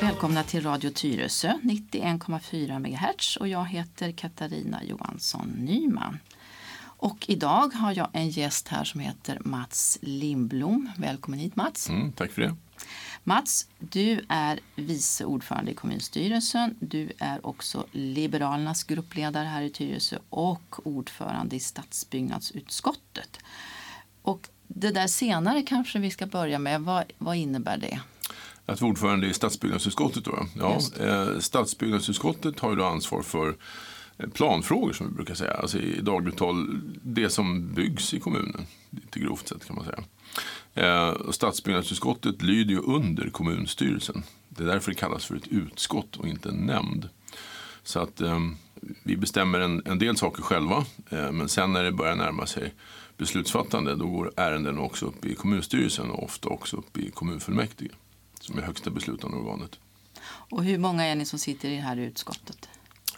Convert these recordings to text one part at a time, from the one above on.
Välkomna till Radio Tyresö 91,4 MHz och jag heter Katarina Johansson Nyman. Och idag har jag en gäst här som heter Mats Lindblom. Välkommen hit Mats. Mm, tack för det. Mats, du är vice ordförande i kommunstyrelsen. Du är också Liberalernas gruppledare här i Tyresö och ordförande i stadsbyggnadsutskottet. Och det där senare kanske vi ska börja med. Vad, vad innebär det? Att vara ordförande i stadsbyggnadsutskottet. Då. Ja, eh, stadsbyggnadsutskottet har ju ansvar för eh, planfrågor som vi brukar säga. Alltså i dagligt tal det som byggs i kommunen. Lite grovt sett kan man säga. Eh, och stadsbyggnadsutskottet lyder ju under kommunstyrelsen. Det är därför det kallas för ett utskott och inte en nämnd. Så att eh, vi bestämmer en, en del saker själva. Eh, men sen när det börjar närma sig beslutsfattande då går ärenden också upp i kommunstyrelsen och ofta också upp i kommunfullmäktige som är högsta beslutande organet. Och hur många är ni som sitter i det här utskottet?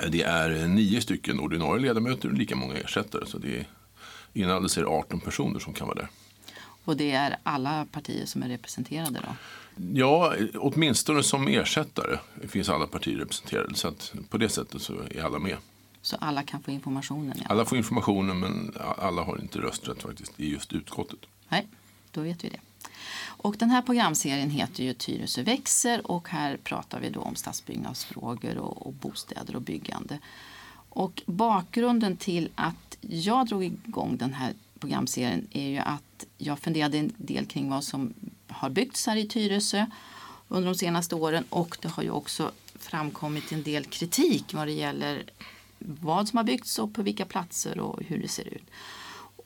Eh, Det är nio stycken ordinarie ledamöter och lika många ersättare. Så det är inalles är det 18 personer som kan vara där. Och det är alla partier som är representerade då? Ja, åtminstone som ersättare finns alla partier representerade. Så på det sättet så är alla med. Så alla kan få informationen? Ja. Alla får informationen men alla har inte rösträtt faktiskt i just utskottet. Nej, då vet vi det. Och den här programserien heter ju Tyresö växer och här pratar vi då om stadsbyggnadsfrågor och, och bostäder och byggande. Och bakgrunden till att jag drog igång den här programserien är ju att jag funderade en del kring vad som har byggts här i Tyresö under de senaste åren och det har ju också framkommit en del kritik vad det gäller vad som har byggts och på vilka platser och hur det ser ut.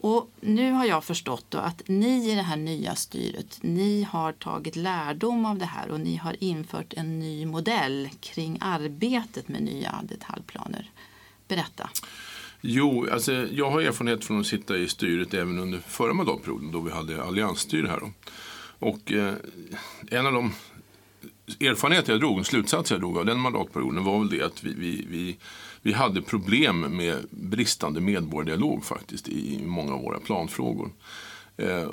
Och nu har jag förstått då att ni i det här nya styret, ni har tagit lärdom av det här och ni har infört en ny modell kring arbetet med nya detaljplaner. Berätta. Jo, alltså, jag har erfarenhet från att sitta i styret även under förra mandatperioden då vi hade alliansstyre här. Då. Och eh, en av de erfarenheter jag drog, en slutsats jag drog av den mandatperioden var väl det att vi, vi, vi, vi hade problem med bristande medborgardialog faktiskt i många av våra planfrågor. Eh,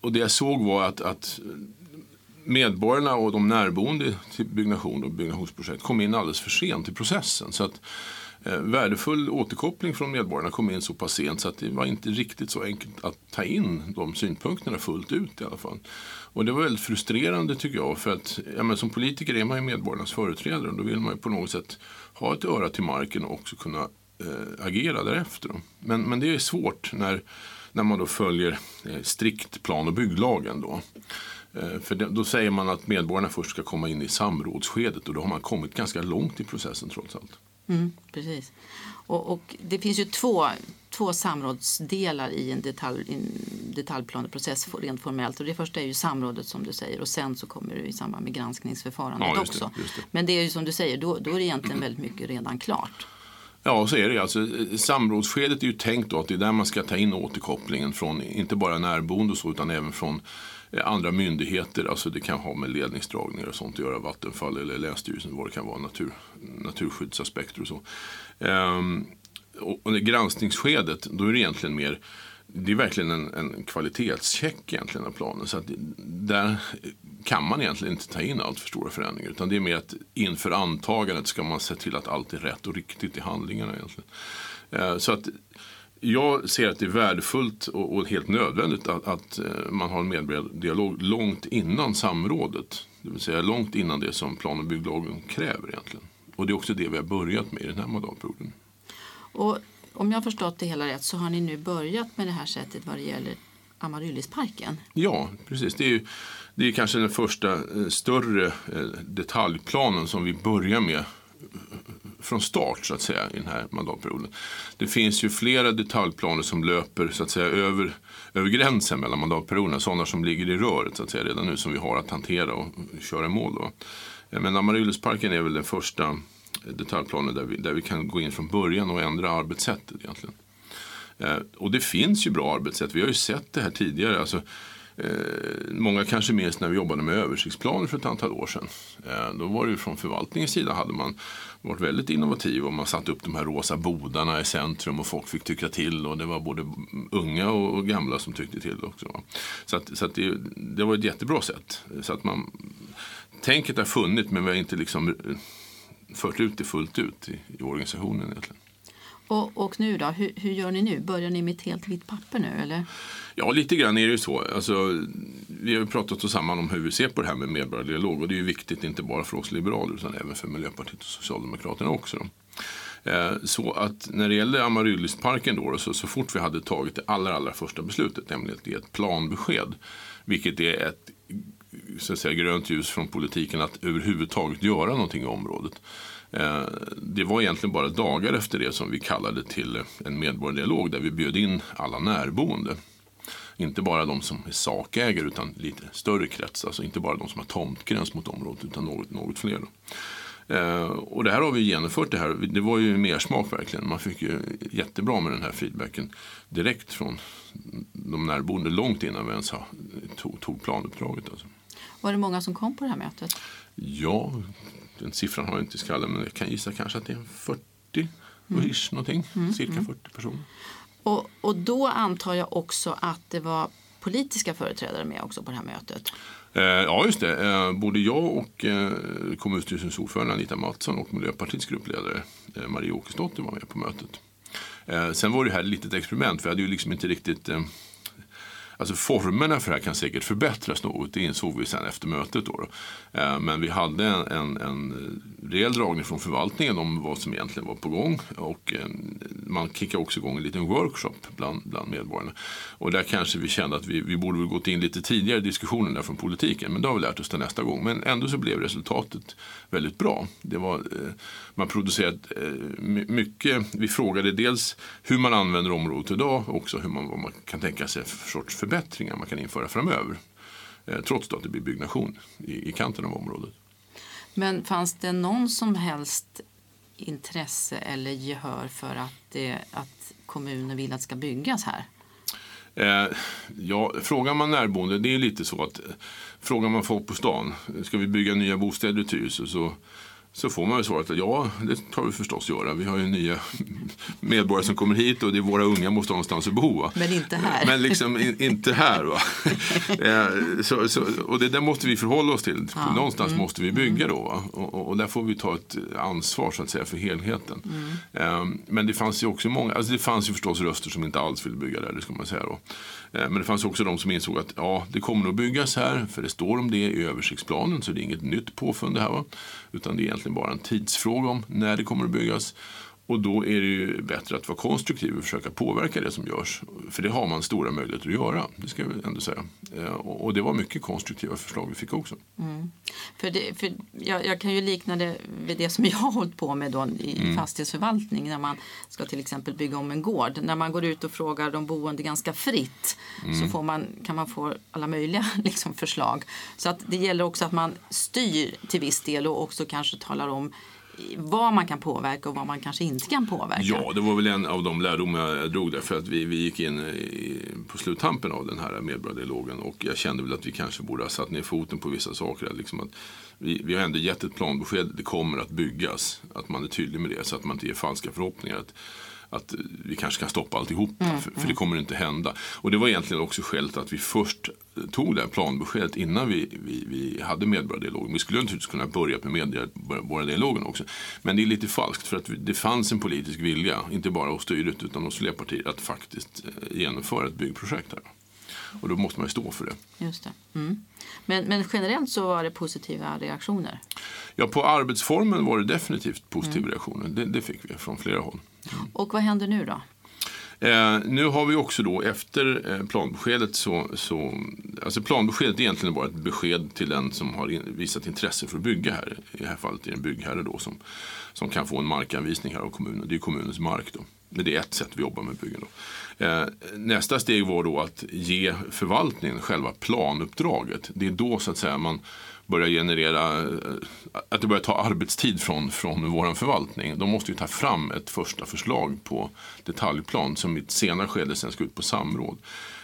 och det jag såg var att, att medborgarna och de närboende till byggnation och byggnationsprojekt kom in alldeles för sent i processen. Så att Eh, värdefull återkoppling från medborgarna kom in så pass sent så att det var inte riktigt så enkelt att ta in de synpunkterna fullt ut i alla fall. Och det var väldigt frustrerande tycker jag för att ja, men som politiker är man ju medborgarnas företrädare och då vill man ju på något sätt ha ett öra till marken och också kunna eh, agera därefter. Men, men det är svårt när, när man då följer eh, strikt plan och bygglagen då. Eh, för då säger man att medborgarna först ska komma in i samrådsskedet och då har man kommit ganska långt i processen trots allt. Mm, precis. Och, och det finns ju två, två samrådsdelar i en, detalj, en detaljplaneprocess rent formellt. Och det första är ju samrådet som du säger och sen så kommer det i samband med granskningsförfarandet Ja, det, också. just det. Men det är ju som du säger, då, då är det egentligen väldigt mycket redan klart. Ja, så är det. Alltså, samrådsskedet är ju tänkt då att det är där man ska ta in återkopplingen från inte bara närboende och så, utan även från eh, andra myndigheter. Alltså det kan ha med ledningsdragningar och sånt att göra, Vattenfall eller Länsstyrelsen, vad det kan vara, natur, naturskyddsaspekter och så. Ehm, och, och granskningsskedet, då är det egentligen mer det är verkligen en, en kvalitetscheck egentligen av planen. Så att där kan man egentligen inte ta in allt för stora förändringar. Utan det är mer att inför antagandet ska man se till att allt är rätt och riktigt i handlingarna egentligen. Eh, så att jag ser att det är värdefullt och, och helt nödvändigt att, att eh, man har en medborgardialog långt innan samrådet. Det vill säga långt innan det som plan och bygglagen kräver egentligen. Och det är också det vi har börjat med i den här mandatperioden. Och om jag har förstått det hela rätt så har ni nu börjat med det här sättet vad det gäller Amaryllisparken. Ja, precis. Det är, ju, det är kanske den första eh, större eh, detaljplanen som vi börjar med eh, från start så att säga i den här mandatperioden. Det finns ju flera detaljplaner som löper så att säga över, över gränsen mellan mandatperioderna. Sådana som ligger i röret så att säga redan nu som vi har att hantera och köra i mål. Då. Eh, men Amaryllisparken är väl den första detaljplaner där vi, där vi kan gå in från början och ändra arbetssättet egentligen. Eh, och det finns ju bra arbetssätt. Vi har ju sett det här tidigare. Alltså, eh, många kanske minns när vi jobbade med översiktsplaner för ett antal år sedan. Eh, då var det ju från förvaltningens sida hade man varit väldigt innovativ och man satte upp de här rosa bodarna i centrum och folk fick tycka till och det var både unga och, gamla som tyckte till också. Va? Så, att, så att det, det var ett jättebra sätt. Så att man, tänket har funnits men vi har inte liksom fört ut det fullt ut i, i organisationen egentligen. Och, och nu då, hur, hur, gör ni nu? Börjar ni med ett helt vitt papper nu eller? Ja, lite grann är det ju så. Alltså, vi har pratat oss samman om hur vi ser på det här med medborgardialog och det är ju viktigt inte bara för oss liberaler utan även för Miljöpartiet och Socialdemokraterna också. Eh, så att när det gäller Amaryllisparken då, så, så fort vi hade tagit det allra, allra första beslutet, nämligen att ge ett planbesked, vilket är ett så att säga, grönt ljus från politiken att överhuvudtaget göra någonting i området. Eh, det var egentligen bara dagar efter det som vi kallade till en medborgardialog där vi bjöd in alla närboende. Inte bara de som är sakägare utan lite större krets. Alltså inte bara de som har tomtgräns mot området utan något, något fler. Eh, och det här har vi genomfört. Det, här. det var ju mer smak verkligen. Man fick ju jättebra med den här feedbacken direkt från de närboende långt innan vi ens tog, tog planuppdraget. Alltså. Var det många som kom på det här mötet? Ja, den siffran har jag inte i skallen men jag kan gissa kanske att det är 40 mm. ish någonting. Mm. Cirka 40 mm. personer. Och, och då antar jag också att det var politiska företrädare med också på det här mötet? Eh, ja, just det. Eh, både jag och eh, kommunstyrelsens ordförande Anita Mattsson och Miljöpartiets gruppledare eh, Marie Åkesdotter var med på mötet. Eh, sen var det här ett litet experiment. Vi hade ju liksom inte riktigt eh, Alltså formerna för det här kan säkert förbättras något, det insåg vi sen efter mötet. Då, eh, Men vi hade en, en, en rejäl dragning från förvaltningen om vad som egentligen var på gång. Och man kickade också igång en liten workshop bland, bland medborgarna. Och där kanske vi kände att vi, vi borde väl gått in lite tidigare i diskussionen där från politiken. Men det har vi lärt oss till nästa gång. Men ändå så blev resultatet väldigt bra. Det var, eh, man producerade eh, mycket. Vi frågade dels hur man använder området idag och också hur man, vad man kan tänka sig för sorts förbättringar man kan införa framöver. Eh, trots att det blir byggnation i, i kanten av området. Men fanns det någon som helst intresse eller gehör för att, det, att kommunen vill att det ska byggas här? Eh, ja, frågar man närboende, det är lite så att eh, frågar man folk på stan, ska vi bygga nya bostäder i Tyresö så så får man väl svaret att ja, det tar vi förstås göra. Vi har ju nya medborgare som kommer hit och det är våra unga måste ha någonstans att bo. Va? Men inte här. Men liksom in, inte här. Va? Eh, så, så, och det där måste vi förhålla oss till. Ja. Någonstans mm. måste vi bygga då. Va? Och, och, där får vi ta ett ansvar så att säga för helheten. Mm. Um, men det fanns ju också många, alltså det fanns ju förstås röster som inte alls ville bygga där, det ska man säga då. Eh, men det fanns också de som insåg att ja, det kommer att byggas här, för det står om det i översiktsplanen, så det är inget nytt påfund det här. Va? Utan det är egentligen bara en tidsfråga om när det kommer att byggas. Och då är det ju bättre att vara konstruktiv och försöka påverka det som görs. För det har man stora möjligheter att göra, det ska jag ändå säga. Eh, och det var mycket konstruktiva förslag vi fick också. Mm. För, det, för jag, jag, kan ju likna det vid det som jag har hållit på med då i mm. fastighetsförvaltning när man ska till exempel bygga om en gård. När man går ut och frågar de boende ganska fritt mm. så får man, kan man få alla möjliga liksom, förslag. Så att det gäller också att man styr till viss del och också kanske talar om vad man kan påverka och vad man kanske inte kan påverka. Ja, det var väl en av de lärdomar jag drog där. För att vi, vi gick in i, på sluttampen av den här medborgardialogen och jag kände väl att vi kanske borde ha satt ner foten på vissa saker. Liksom att vi, vi har ändå gett ett planbesked, det kommer att byggas. Att man är tydlig med det så att man inte ger falska förhoppningar. Att, att vi kanske kan stoppa alltihop. Mm, för, för, det kommer inte hända. Och det var egentligen också skälet att vi först tog det här planbeskedet innan vi, vi, vi hade medborgardialogen. Vi skulle naturligtvis kunna börja med medborgardialogen också. Men det är lite falskt för att det fanns en politisk vilja, inte bara hos styret utan hos fler partier, att faktiskt eh, genomföra ett byggprojekt här. Och då måste man ju stå för det. Just det. Mm. Men, men generellt så var det positiva reaktioner? Ja, på arbetsformen var det definitivt positiva mm. reaktioner. Det, det, fick vi från flera håll. Och vad händer nu då? Eh, nu har vi också då efter eh, planbeskedet så, så alltså planbeskedet är egentligen bara ett besked till den som har in, visat intresse för att bygga här. I det här fallet är det en byggherre då som, som kan få en markanvisning här av kommunen. Det är kommunens mark då. Men det är ett sätt vi jobbar med byggen. Då. Eh, nästa steg var då att ge förvaltningen själva planuppdraget. Det är då så att säga man börjar generera, eh, att det börjar ta arbetstid från, från vår förvaltning. De måste ju ta fram ett första förslag på detaljplan som i ett senare skede sen ska ut på samråd.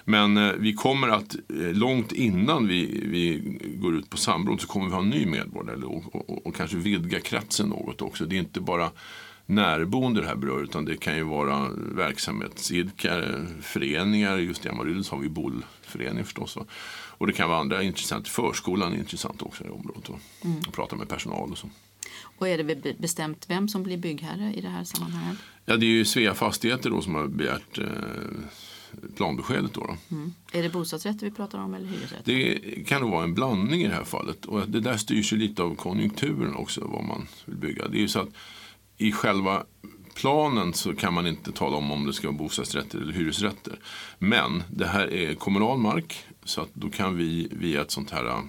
Men eh, vi kommer att, eh, långt innan vi, vi går ut på samråd så kommer vi ha en ny medborgare och, och, och kanske vidga kretsen något också. Det är inte bara närboende det här berör utan det kan ju vara verksamhetsidkare, föreningar. Just i Amaryllis har vi bollförening förstås. Och det kan vara andra intressant. Förskolan är intressant också i området. Och, mm. och prata med personal och så. Och är det bestämt vem som blir byggherre i det här sammanhanget? Ja, det är ju Svea Fastigheter då som har begärt eh, planbeskedet. Då, då. Mm. Är det bostadsrätter vi pratar om eller hyresrätter? Det kan nog vara en blandning i det här fallet. Och det där styrs ju lite av konjunkturen också vad man vill bygga. Det är ju så att i själva planen så kan man inte tala om om det ska vara bostadsrätter eller hyresrätter. Men det här är kommunal mark så att då kan vi via ett sånt här äh,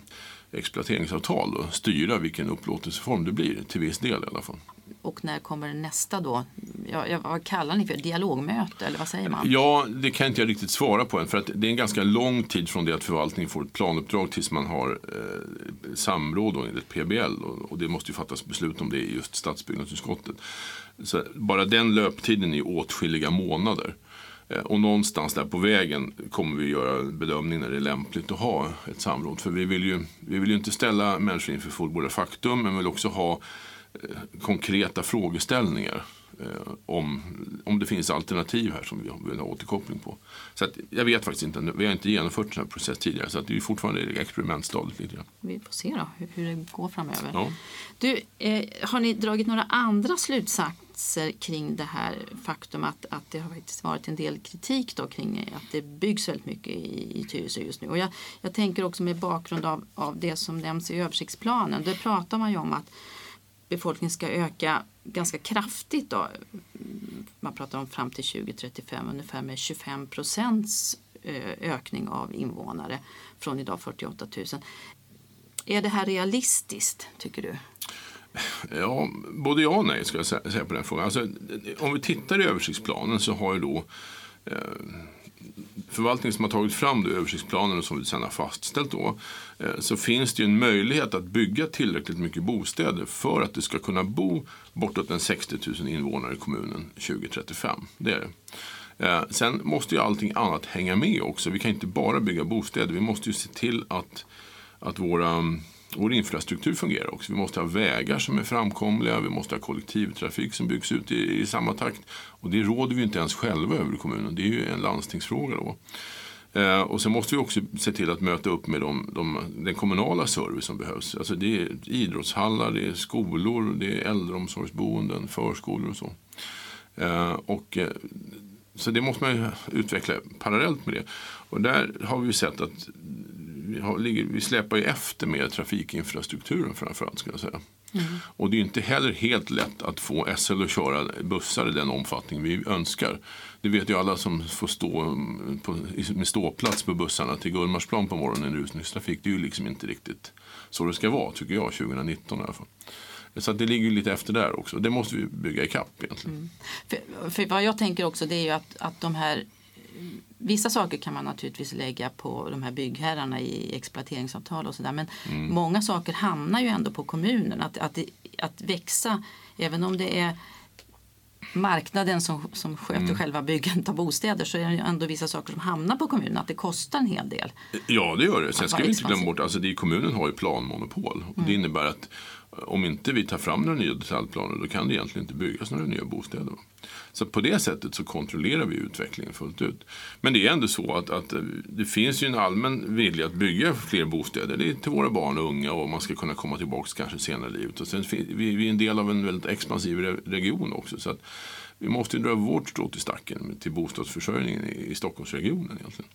exploateringsavtal då, styra vilken upplåtelseform det blir till viss del i alla fall. Och när kommer nästa då? Ja, vad kallar ni för Dialogmöte eller vad säger man? Ja, det kan inte jag riktigt svara på än. För att det är en ganska lång tid från det att förvaltningen får ett planuppdrag tills man har eh, samråd då, enligt PBL. Och, och, det måste ju fattas beslut om det i just stadsbyggnadsutskottet. Så bara den löptiden är åtskilliga månader. Eh, och någonstans där på vägen kommer vi göra bedömning när det är lämpligt att ha ett samråd. För vi vill ju, vi vill ju inte ställa människor inför fullbordat faktum men vill också ha eh, konkreta frågeställningar eh, om, om det finns alternativ här som vi vill ha återkoppling på. Så att, jag vet faktiskt inte, vi har inte genomfört en sån här process tidigare så att det är fortfarande i experimentstadiet. Lite grann. Vi får se då hur, hur det går framöver. Ja. Du, eh, har ni dragit några andra slutsatser kring det här faktum att, att det har faktiskt varit en del kritik då kring att det byggs väldigt mycket i, i Tyresö just nu. Och jag, jag tänker också med bakgrund av, av det som nämns i översiktsplanen. Där pratar man ju om att befolkningen ska öka ganska kraftigt. Då. Man pratar om fram till 2035 ungefär med 25 procents eh, ökning av invånare från idag 48 000. Är det här realistiskt tycker du? Ja, både ja och nej ska jag säga på den frågan. Alltså, om vi tittar i översiktsplanen så har ju då eh, förvaltningen som har tagit fram då, översiktsplanen och som vi sedan har fastställt då, eh, så finns det ju en möjlighet att bygga tillräckligt mycket bostäder för att det ska kunna bo bortåt en 60 000 invånare i kommunen 2035. Det är det. Eh, sen måste ju allting annat hänga med också. Vi kan inte bara bygga bostäder. Vi måste ju se till att, att våra vår infrastruktur fungerar också. Vi måste ha vägar som är framkomliga, vi måste ha kollektivtrafik som byggs ut i, i samma takt. Och det råder vi inte ens själva över i kommunen, det är ju en landstingsfråga. Då. Eh, och sen måste vi också se till att möta upp med de, de, den kommunala service som behövs. Alltså det är idrottshallar, det är skolor, det är äldreomsorgsboenden, förskolor och så. Eh, och, eh, så det måste man utveckla parallellt med det. Och där har vi sett att vi, släpar ju efter med trafikinfrastrukturen framförallt. Ska jag säga. Mm. Och det är inte heller helt lätt att få SL att köra bussar i den omfattning vi önskar. Det vet ju alla som får stå på, med ståplats på bussarna till Gullmarsplan på morgonen i rusningstrafik. Det är ju liksom inte riktigt så det ska vara tycker jag 2019 i alla fall. Så det ligger lite efter där också. Det måste vi bygga ikapp egentligen. Mm. För, för vad jag tänker också det är ju att, att de här Vissa saker kan man naturligtvis lägga på de här byggherrarna i exploateringsavtal och sådär men mm. många saker hamnar ju ändå på kommunen. Att, att, att växa, även om det är marknaden som, som sköter mm. själva byggandet av bostäder så är det ändå vissa saker som hamnar på kommunen, att det kostar en hel del. Ja, det gör det. Sen ska vi inte glömma bort, alltså det, kommunen har ju planmonopol. Mm. Det innebär att om inte vi tar fram några nya detaljplaner då kan det egentligen inte byggas några nya bostäder. Så på det sättet så kontrollerar vi utvecklingen fullt ut. Men det är ändå så att, att eh, det finns ju en allmän vilja att bygga fler bostäder. Det är till våra barn och unga och man ska kunna komma tillbaka kanske senare i livet. Och sen, vi, vi är en del av en väldigt expansiv region också. Så att vi måste dra vårt strå till stacken till bostadsförsörjningen i, i Stockholmsregionen egentligen.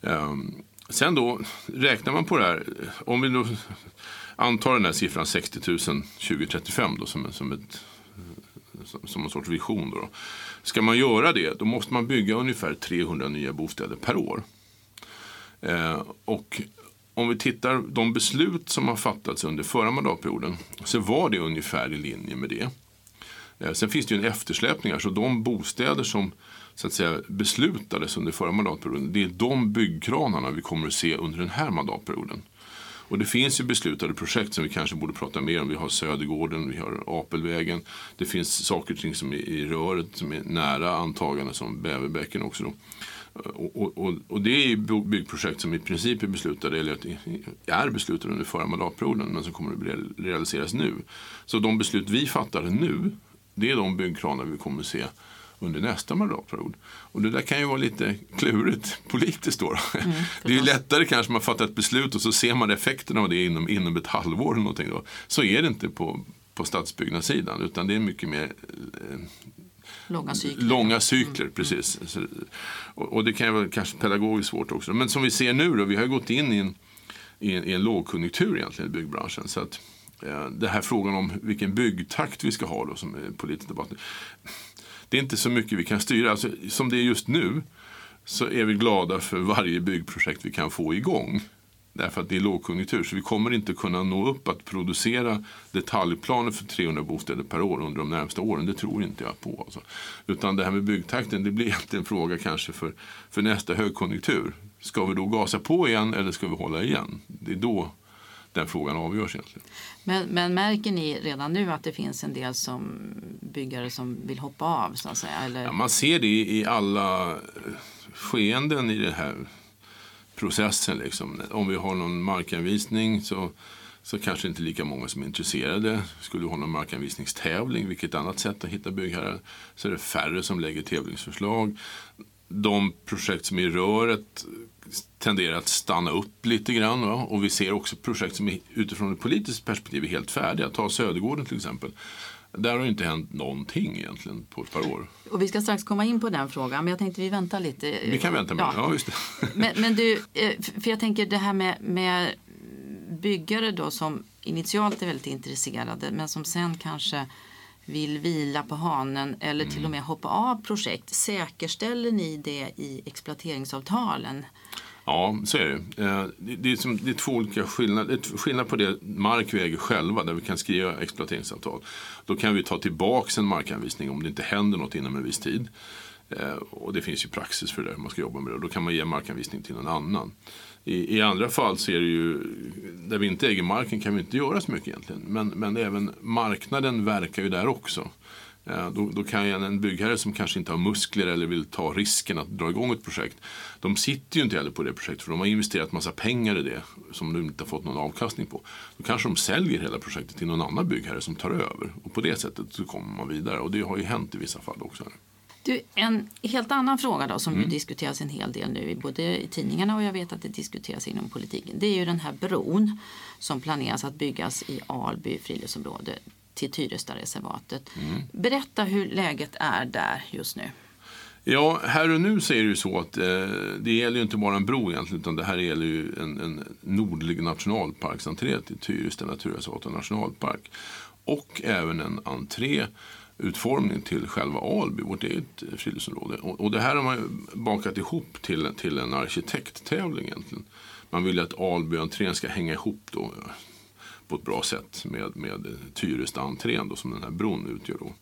Um, sen då räknar man på det här. Om vi då antar den här siffran 60 000 2035 då, som, som, ett, som en sorts vision. Då. Ska man göra det då måste man bygga ungefär 300 nya bostäder per år. Eh, och om vi tittar de beslut som har fattats under förra mandatperioden så var det ungefär i linje med det. Eh, Sen finns det ju en eftersläpning här, så de bostäder som så att säga, beslutades under förra mandatperioden, det är de byggkranarna vi kommer att se under den här mandatperioden. Och det finns ju beslutade projekt som vi kanske borde prata mer om. Vi har Södergården, vi har Apelvägen. Det finns saker och ting som är i röret som är nära antagande som Bäverbäcken också. Då. Och, och, och, det är ju byggprojekt som i princip är beslutade, eller är beslutade under förra mandatperioden, men som kommer att realiseras nu. Så de beslut vi fattar nu, det är de byggkranar vi kommer att se under nästa mandatperiod. Och det där kan ju vara lite klurigt politiskt då. Mm, det är ju lättare kanske man fattar ett beslut och så ser man effekterna av det inom, inom ett halvår eller någonting. Då. Så är det inte på, på stadsbyggnadssidan utan det är mycket mer eh, Långa cykler. Långa cykler, mm. precis. Så, och, och, det kan ju vara kanske pedagogiskt svårt också. Men som vi ser nu då, vi har gått in i en, i en, i en lågkonjunktur egentligen i byggbranschen. Så att, eh, det här frågan om vilken byggtakt vi ska ha då som är politisk debatt det är inte så mycket vi kan styra. Alltså, som det är just nu så är vi glada för varje byggprojekt vi kan få igång. Därför att det är lågkonjunktur. Så vi kommer inte kunna nå upp att producera detaljplaner för 300 bostäder per år under de närmsta åren. Det tror inte jag på. Alltså. Utan det här med byggtakten det blir egentligen en fråga kanske för, för nästa högkonjunktur. Ska vi då gasa på igen eller ska vi hålla igen? Det är då den frågan avgörs egentligen. Men, men märker ni redan nu att det finns en del som byggare som vill hoppa av? Så att säga, eller? Ja, man ser det i alla eh, skeenden i den här processen. Liksom. Om vi har någon markanvisning så, så kanske inte lika många som är intresserade. Skulle vi ha någon markanvisningstävling, vilket annat sätt att hitta byggherrar, så är det färre som lägger tävlingsförslag. De projekt som är i röret tenderar att stanna upp lite grann. Va? Och vi ser också projekt som är, utifrån ett politiskt perspektiv är helt färdiga. Ta Södergården till exempel. Där har inte hänt någonting egentligen på ett par år. Och vi ska strax komma in på den frågan, men jag tänkte vi väntar lite. Vi kan vänta med ja. ja just det. Men, men, du, eh, för jag tänker det här med, med byggare då som initialt är väldigt intresserade men som sen kanske vill vila på hanen eller till och mm. med hoppa av projekt. Säkerställer ni det i exploateringsavtalen? Ja, så är det. Eh, det är, som, det är två olika skillnader. Skillnad på det mark vi äger själva, där vi kan skriva exploateringsavtal. Då kan vi ta tillbaka en markanvisning om det inte händer något inom en viss tid. Eh, och det finns ju praxis för det, man ska jobba med det. Då kan man ge markanvisning till någon annan. I, I, andra fall så är det ju, där vi inte äger marken kan vi inte göra så mycket egentligen. Men, men även marknaden verkar ju där också. Eh, då, då, kan en byggherre som kanske inte har muskler eller vill ta risken att dra igång ett projekt. De sitter ju inte heller på det projektet för de har investerat massa pengar i det som de inte har fått någon avkastning på. Då kanske de säljer hela projektet till någon annan byggherre som tar över. Och på det sättet så kommer man vidare och det har ju hänt i vissa fall också. Du, en helt annan fråga då som mm. diskuteras en hel del nu både i tidningarna och jag vet att det diskuteras inom politiken. Det är ju den här bron som planeras att byggas i Alby friluftsområde till Tyrestareservatet. Mm. Berätta hur läget är där just nu. Ja, här och nu så är det ju så att eh, det gäller ju inte bara en bro egentligen utan det här gäller ju en, en nordlig nationalparksentré till Tyresta naturreservat och nationalpark. Och även en entré utformning till själva Alby, vårt eget friluftsområde. Och, och det här har man bakat ihop till, till en arkitekttävling egentligen. Man vill att Alby-entrén ska hänga ihop då eh, på ett bra sätt med, med Tyresta-entrén som den här bron utgör. Då.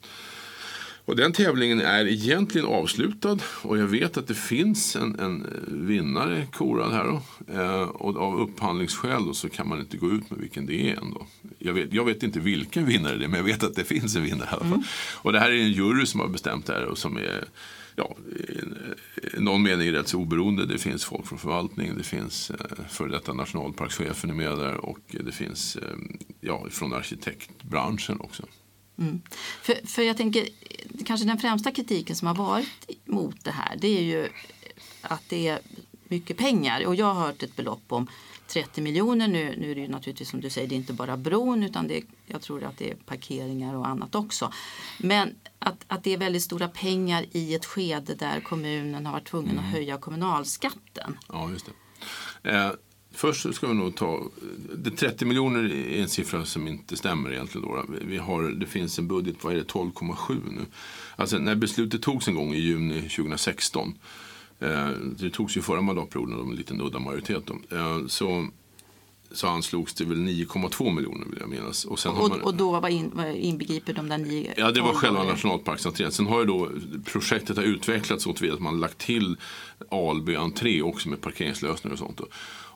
Och den tävlingen är egentligen avslutad och jag vet att det finns en, en vinnare korad här. Då. Eh, och av upphandlingsskäl så kan man inte gå ut med vilken det är ändå. Jag vet, jag vet inte vilken vinnare det är men jag vet att det finns en vinnare i alla fall. Mm. Och det här är en jury som har bestämt det här och som är ja, i någon mening rätt så oberoende. Det finns folk från förvaltningen, det finns eh, före detta nationalparkschefen är med där och det finns eh, ja, från arkitektbranschen också. Mm. För, för jag tänker, kanske den främsta kritiken som har varit mot det här det är ju att det är mycket pengar. Och jag har hört ett belopp om 30 miljoner. Nu, nu är det ju naturligtvis som du säger, det är inte bara bron utan det, jag tror att det är parkeringar och annat också. Men att, att det är väldigt stora pengar i ett skede där kommunen har varit tvungen mm. att höja kommunalskatten. Ja, just det. Eh, först ska vi nog ta, det 30 miljoner är en siffra som inte stämmer egentligen. Då. Vi har, det finns en budget, vad är det, 12,7 nu. Alltså när beslutet togs en gång i juni 2016 Eh, det togs ju förra mandatperioden med en liten udda majoritet. Eh, så så anslogs det väl 9,2 miljoner vill jag minnas. Och, sen har Och, man, och då var in, inbegriper de där nio? Ja, det var själva nationalparksentrén. Sen har ju då projektet har utvecklats så att man har lagt till Alby entré också med parkeringslösningar och sånt.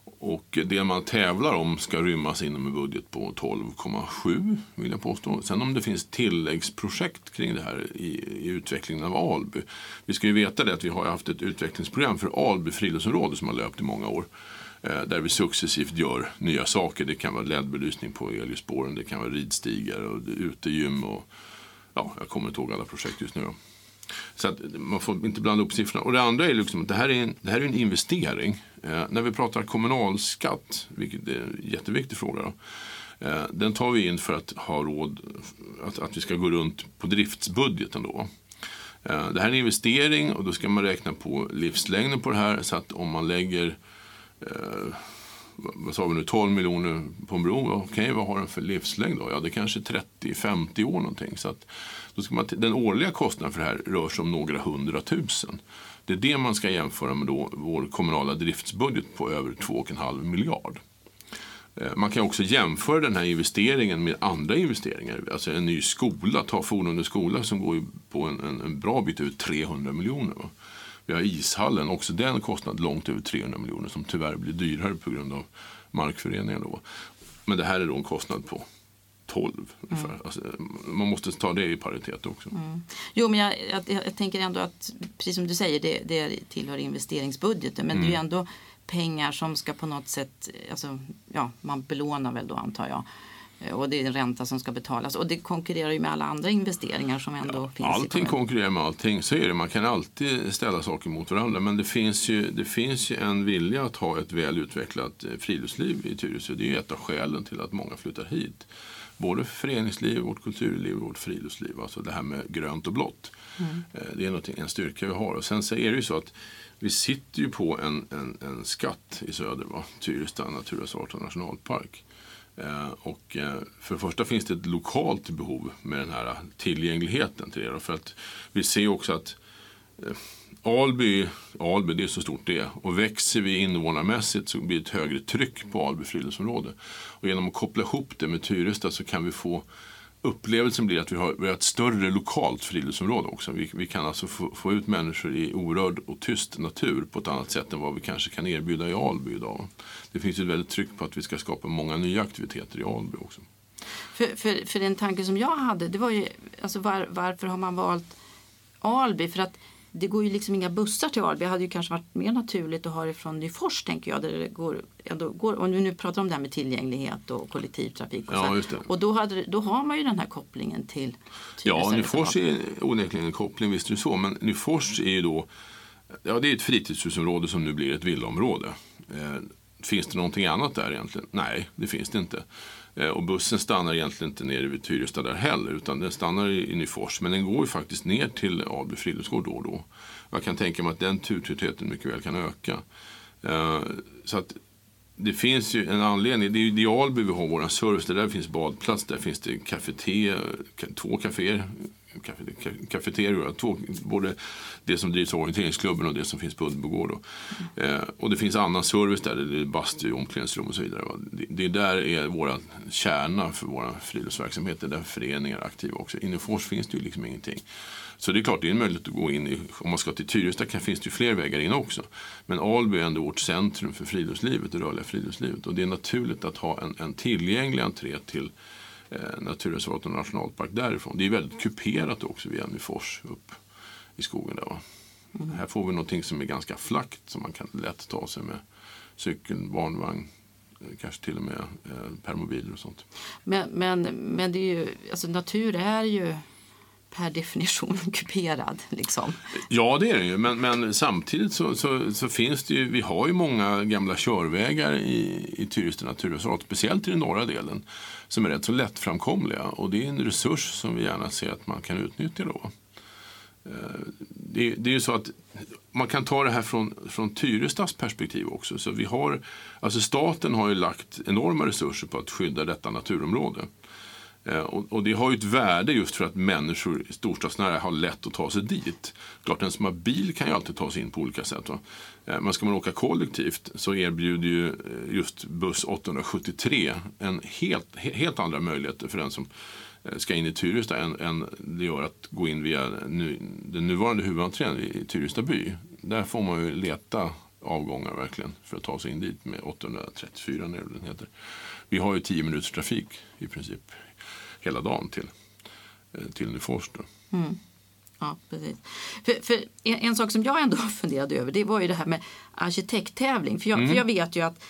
Och det man tävlar om ska rymmas inom en budget på 12,7 vill jag påstå. Sen om det finns tilläggsprojekt kring det här i, i utvecklingen av Alby. Vi ska ju veta det att vi har haft ett utvecklingsprogram för Alby friluftsområde som har löpt i många år. Eh, där vi successivt gör nya saker. Det kan vara LED-belysning på elljusspåren, det kan vara ridstigar och utegym och ja, jag kommer inte ihåg alla projekt just nu. Då. Så att man får inte blanda upp siffrorna. Och det andra är liksom att det här är en, det här är en investering. Eh, när vi pratar kommunalskatt, vilket är en jätteviktig fråga, då, eh, den tar vi in för att ha råd, att, att vi ska gå runt på driftsbudgeten då. Eh, det här är en investering och då ska man räkna på livslängden på det här så att om man lägger eh, vad- sa vi nu, 12 miljoner på en bro. Okej, vad har den för livslängd då? Ja, det är kanske 30-50 år någonting. Så att, då ska man, den årliga kostnaden för det här rör sig om några hundratusen. Det är det man ska jämföra med då vår kommunala driftsbudget på över 2,5 miljard. Eh, man kan också jämföra den här investeringen med andra investeringar. Alltså en ny skola, ta Fornunde skola som går på en, en, en bra bit över 300 miljoner. Va? Vi har ishallen, också den kostnad långt över 300 miljoner som tyvärr blir dyrare på grund av markföreningar. Då. Men det här är då en kostnad på 12 ungefär. Alltså, man måste ta det i paritet också. Jo, men jag, jag, jag tänker ändå att, precis som du säger, det, det tillhör investeringsbudgeten. Men det är ju Mm. ändå pengar som ska på något sätt, alltså, ja, man belånar väl då antar jag. Eh, Och det är en ränta som ska betalas. Och det konkurrerar ju med alla andra investeringar som ändå finns i Allting konkurrerar med allting. Så är det. Man kan alltid ställa saker mot varandra. Men det finns ju, det finns ju en vilja att ha ett väl utvecklat eh, friluftsliv i Tyresö. Det är ju ett av skälen till att många flyttar hit. Både för föreningsliv, vårt kulturliv och vårt friluftsliv. Alltså det här med grönt och blått. Eh, Det är en styrka vi har. Och sen så är det ju så att vi sitter ju på en, en, en skatt i söder. Va? Tyresta naturreservat och nationalpark. Eh, och eh, för det första finns det ett lokalt behov med den här tillgängligheten till det. För att vi ser också att eh, Alby, Alby det är så stort det är, och växer vi invånarmässigt så blir det ett högre tryck på Alby friluftsområde. Och genom att koppla ihop det med Tyresta så kan vi få Upplevelsen blir att vi har, vi har ett större lokalt friluftsområde också. Vi, vi kan alltså få, få ut människor i orörd och tyst natur på ett annat sätt än vad vi kanske kan erbjuda i Alby idag. Det finns ju ett väldigt tryck på att vi ska skapa många nya aktiviteter i Alby också. För, för, för den tanke som jag hade, det var ju alltså var, varför har man valt Alby? För att det går ju liksom inga bussar till Alby. Det hade ju kanske varit mer naturligt att ha det från Nyfors tänker jag. Där det går, ändå går, och nu pratar om det här med tillgänglighet och kollektivtrafik. Och, Ja, så. och då, hade, då har man ju den här kopplingen till Ja, Tyresö Nyfors är onekligen en koppling, visst är det så. Men Nyfors är ju då ja, det är ett fritidshusområde som nu blir ett villaområde. Eh, finns det någonting annat där egentligen? Nej, det finns det inte. Eh, och bussen stannar egentligen inte nere vid Tyresta där heller utan den stannar i, Nyfors. Men den går ju faktiskt ner till Alby friluftsgård då och då. Jag kan tänka mig att den turtätheten mycket väl kan öka. Eh, så att det finns ju en anledning. Det är ju i Alby vi har vår service. Där finns badplats, där finns det kafeté, eh, två kaféer. Kafeterior, två, både det som drivs av orienteringsklubben och det som finns på Uddbogård. Mm. Eh, och det finns annan service där, det är bastu, omklädningsrum och så vidare. Det, det där är våra kärna för våra friluftsverksamheter, där föreningar är aktiva också. Inne I Fors finns det ju liksom ingenting. Så det är klart, det är en möjlighet att gå in i, om man ska till Tyresta kan, finns det ju fler vägar in också. Men Alby är ändå vårt centrum för friluftslivet, det rörliga friluftslivet. Och det är naturligt att ha en, en tillgänglig entré till naturreservat och nationalpark därifrån. Det är väldigt kuperat också via Nyfors upp i skogen där. Va? Här får vi någonting som är ganska flackt som man kan lätt ta sig med cykel, barnvagn, eh, kanske till och med eh, permobiler och sånt. Men, men, men det är ju, alltså natur är ju per definition kuperad. Liksom. Ja, det är det ju. Men, men samtidigt så, så, så finns det ju, vi har ju många gamla körvägar i, i Tyresta naturreservat, speciellt i den norra delen, som är rätt så lättframkomliga. Och det är en resurs som vi gärna ser att man kan utnyttja då. Eh, det, det är ju så att man kan ta det här från, från Tyrestas perspektiv också. Så vi har, alltså staten har ju lagt enorma resurser på att skydda detta naturområde. Eh, och, och det har ju ett värde just för att människor storstadsnära har lätt att ta sig dit. Klart den som har bil kan ju alltid ta sig in på olika sätt. Va? Eh, men ska man åka kollektivt så erbjuder ju eh, just buss 873 en helt, helt andra möjligheter för den som ska in i Tyresta än, än det gör att gå in via nu, den nuvarande huvudentrén i Tyresta by. Där får man ju leta avgångar verkligen för att ta sig in dit med 834 när den heter. Vi har ju 10 minuters trafik i princip hela dagen till, eh, till Nyfors. då. Ja, precis. För, för en, en sak som jag ändå funderade över det var ju det här med arkitekttävling. För jag, Mm. för jag vet ju att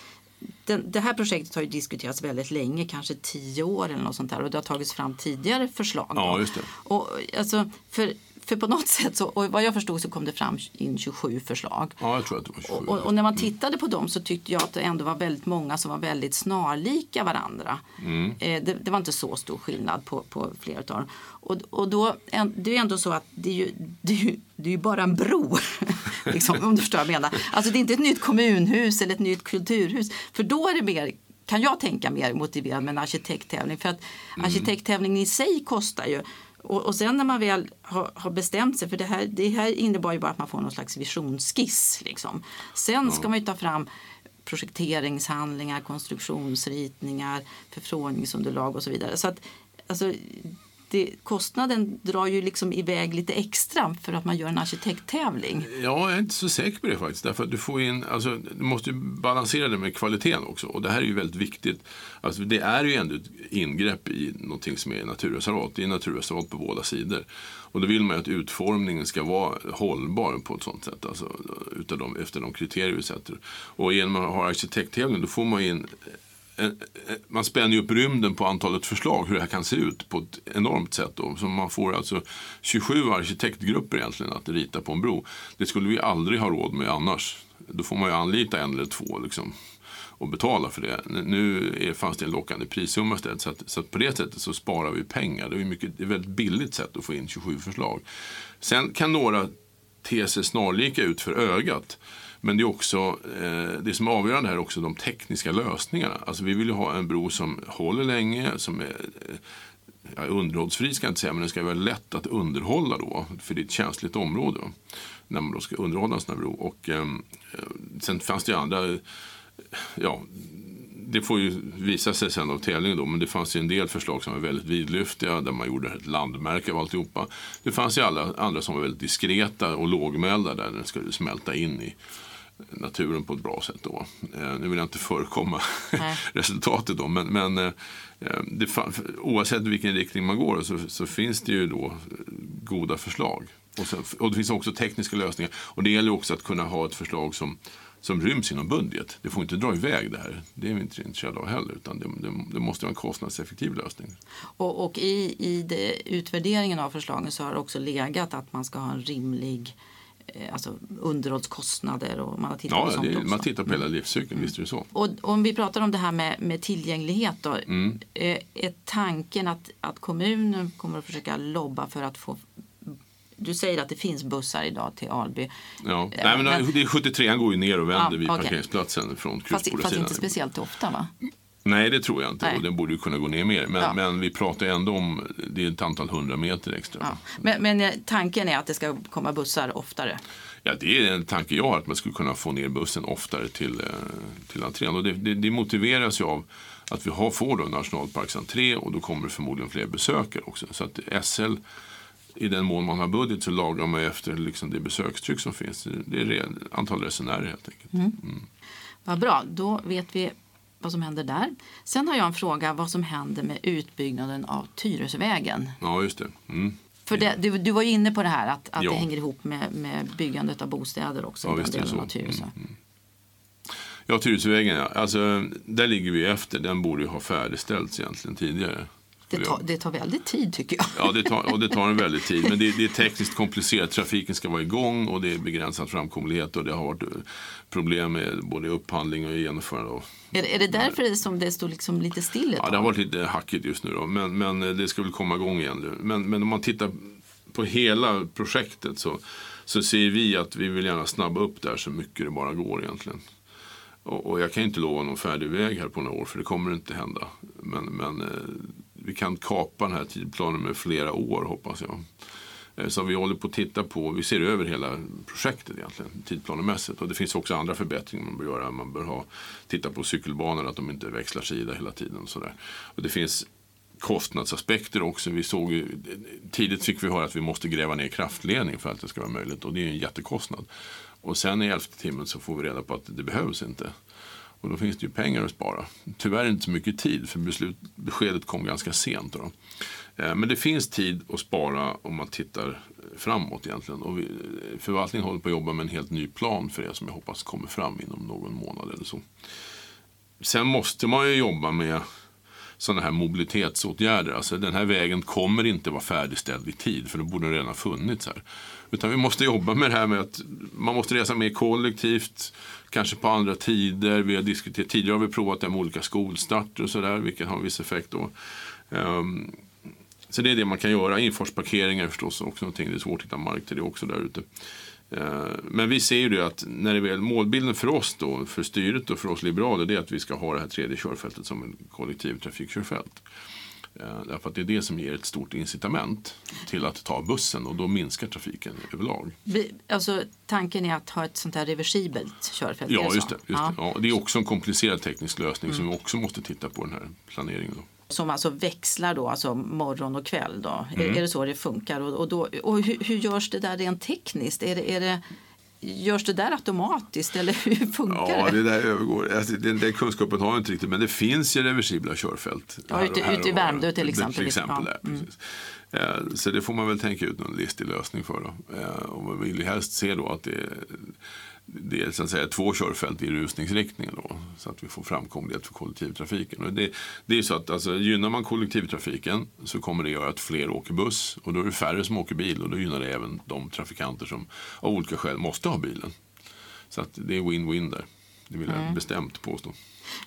den, det här projektet har ju diskuterats väldigt länge, kanske tio år eller något sånt där. Och det har tagits fram tidigare förslag. Ja, just det. Och, alltså, för, för på något sätt, så, och vad jag förstod så kom det fram in 27 förslag. Ja, jag tror att det var 27. Och, och, när man tittade på dem så tyckte jag att det ändå var väldigt många som var väldigt snarlika varandra. Mm. Eh, det, det var inte så stor skillnad på, på flera av dem. Och, och då, en, det är ändå så att det är ju, det är ju, det är ju bara en bro. liksom, om du förstår vad jag menar. Alltså det är inte ett nytt kommunhus eller ett nytt kulturhus. För då är det mer kan jag tänka mer motiverad med en arkitekttävling. För att Mm. arkitekttävlingen i sig kostar ju. Och, och sen när man väl har, har bestämt sig, för det här, det här innebar ju bara att man får någon slags visionsskiss. Liksom. Sen ska man ju ta fram projekteringshandlingar, konstruktionsritningar, förfrågningsunderlag och så vidare. Så att, alltså, det, kostnaden drar ju liksom iväg lite extra för att man gör en arkitekttävling. Ja, jag är inte så säker på det faktiskt. Därför att du får in, alltså, du måste ju balansera det med kvaliteten också. Och det här är ju väldigt viktigt. Alltså, det är ju ändå ett ingrepp i någonting som är naturreservat. Det är naturreservat på båda sidor. Och då vill man ju att utformningen ska vara hållbar på ett sånt sätt. Alltså, utav de, efter de kriterier vi sätter. Och genom att ha arkitekttävling då får man in Eh, eh, man spänner upp rymden på antalet förslag hur det här kan se ut på ett enormt sätt. Då. Så man får alltså 27 arkitektgrupper egentligen att rita på en bro. Det skulle vi aldrig ha råd med annars. Då får man ju anlita en eller två liksom, och betala för det. Nu är, fanns det en lockande prissumma istället. Så, att, så att på det sättet så sparar vi pengar. Det är, mycket, det är ett väldigt billigt sätt att få in 27 förslag. Sen kan några te sig snarlika ut för ögat. Men det är också, eh, det som är avgörande här är också de tekniska lösningarna. Alltså vi vill ju ha en bro som håller länge, som är eh, ja, underhållsfri ska jag inte säga, men den ska vara lätt att underhålla då. För det är ett känsligt område då, när man då ska underhålla en sån här bro. Och, eh, eh sen fanns det ju andra, eh, ja, det får ju visa sig sen av tävlingen då, men det fanns ju en del förslag som var väldigt vidlyftiga där man gjorde ett landmärke av alltihopa. Det fanns ju alla andra som var väldigt diskreta och lågmälda där den skulle smälta in i naturen på ett bra sätt. Då. Eh, nu vill jag inte förekomma resultatet då, men, men eh, fa- oavsett vilken riktning man går så, så finns det ju då eh, goda förslag. Och, sen, och det finns också tekniska lösningar. Och det gäller också att kunna ha ett förslag som, som ryms inom budget. Det får inte dra iväg det här. Det är vi inte intresserade av heller. Utan det, det, det måste vara en kostnadseffektiv lösning. Och, och i, i det, utvärderingen av förslagen så har det också legat att man ska ha en rimlig eh, alltså underhållskostnader och man har tittat på Ja, sånt det, också. man tittar på hela livscykeln, visst är det så. Och om vi pratar om det här med, med tillgänglighet då. Mm. eh, Är tanken att, att kommunen kommer att försöka lobba för att få du säger att det finns bussar idag till Alby. Ja. Eh, Nej, men, men- det är 73 går ju ner och vänder Ja, vid okej. parkeringsplatsen från Fast, fast inte speciellt ofta va? Nej, det tror jag inte. Nej. Och den borde ju kunna gå ner mer. Men, Ja. men vi pratar ändå om det är ett antal hundra meter extra. Ja. Men, men eh, tanken är att det ska komma bussar oftare. Ja, det är en tanke jag har, att man skulle kunna få ner bussen oftare till, eh, till entrén. Och det, det, det motiveras ju av att vi har, får då en nationalparksentré och då kommer det förmodligen fler besökare också. Så att SL, i den mån man har budget så lagar man efter liksom det besökstryck som finns. Det är antal resenärer helt enkelt. Vad bra, då vet vi vad som händer där. Sen har jag en fråga vad som händer med utbyggnaden av Tyresvägen. Ja, just det. Mm. För det, du, du var ju inne på det här att, att Ja. det hänger ihop med, med byggandet av bostäder också Ja, visst är det så. Mm, Tyresö. Ja, Tyresövägen. Alltså, där ligger vi efter. Den borde ju ha färdigställts egentligen tidigare. Det, tar, det tar väldigt tid tycker jag. Ja, det tar, och det tar en väldig tid. Men det, det är tekniskt komplicerat. Trafiken ska vara igång och det är begränsad framkomlighet. Och det har varit eh, problem med både upphandling och genomförande. av- Är, är det därför det, som det står liksom lite still Ja, det har varit lite hackigt just nu då. Men, men eh, det ska väl komma igång igen nu. Men, men om man tittar på hela projektet så, så ser vi att vi vill gärna snabba upp där så mycket det bara går egentligen. Och, och jag kan inte lova någon färdig väg här på några år för det kommer inte hända. Men, men eh, vi kan kapa den här tidplanen med flera år hoppas jag. Eh, så vi håller på att titta på, vi ser över hela projektet egentligen tidplanemässigt. Och det finns också andra förbättringar man bör göra. Man bör ha, titta på cykelbanor, att de inte växlar sida hela tiden. Och sådär. Och det finns kostnadsaspekter också. Vi såg ju, tidigt fick vi höra att vi måste gräva ner kraftledning för att det ska vara möjligt. Och det är en jättekostnad. Och sen i elfte timmen så får vi reda på att det behövs inte. Och då finns det ju pengar att spara. Tyvärr inte så mycket tid för beslut, beskedet kom ganska sent. Då. Eh, men det finns tid att spara om man tittar framåt egentligen. Och vi, förvaltningen håller på att jobba med en helt ny plan för det som jag hoppas kommer fram inom någon månad eller så. Sen måste man ju jobba med sådana här mobilitetsåtgärder. Alltså den här vägen kommer inte vara färdigställd i tid för då borde den redan ha funnits här. Utan vi måste jobba med det här med att man måste resa mer kollektivt, kanske på andra tider. Vi har diskuterat, tidigare har vi provat det med olika skolstarter och sådär, vilket har en viss effekt då. Um, så det är det man kan göra. Infartsparkeringar är förstås också någonting. Det är svårt att hitta mark till det också där ute. Ehm, men vi ser ju det att när det väl, målbilden för oss då, för styret och för oss liberaler, det är att vi ska ha det här tredje körfältet som ett kollektivtrafikkörfält. Eh, Därför att det är det som ger ett stort incitament till att ta bussen och då minskar trafiken överlag. Alltså, tanken är att ha ett sånt här reversibelt körfält. Ja, just det. Just Ja. det. Ja, det är också en komplicerad teknisk lösning som vi också måste titta på den här planeringen. Då. Som alltså växlar då, alltså morgon och kväll. Då. Mm. Är, är det så det funkar? Och, och, då, och hur, hur görs det där rent tekniskt? Är det, är det, görs det där automatiskt eller hur funkar Ja, det? det där övergår. Alltså, den, den kunskapen har jag inte riktigt, men det finns ju reversibla körfält. Ja, ute- här ute i Värmdö till exempel. Till exempel Ja, mm. där, precis. Eh, Så det får man väl tänka ut någon listig lösning för. Då. Eh, Och man vill ju helst se då att det, det är så att säga, två körfält i rusningsriktningen då, så att vi får framkomlighet för kollektivtrafiken. Och det, det är så att alltså, gynnar man kollektivtrafiken så kommer det göra att fler åker buss och då är det färre som åker bil och då gynnar det även de trafikanter som av olika skäl måste ha bilen. Så att det är win-win där. Det vill jag Mm. bestämt påstå.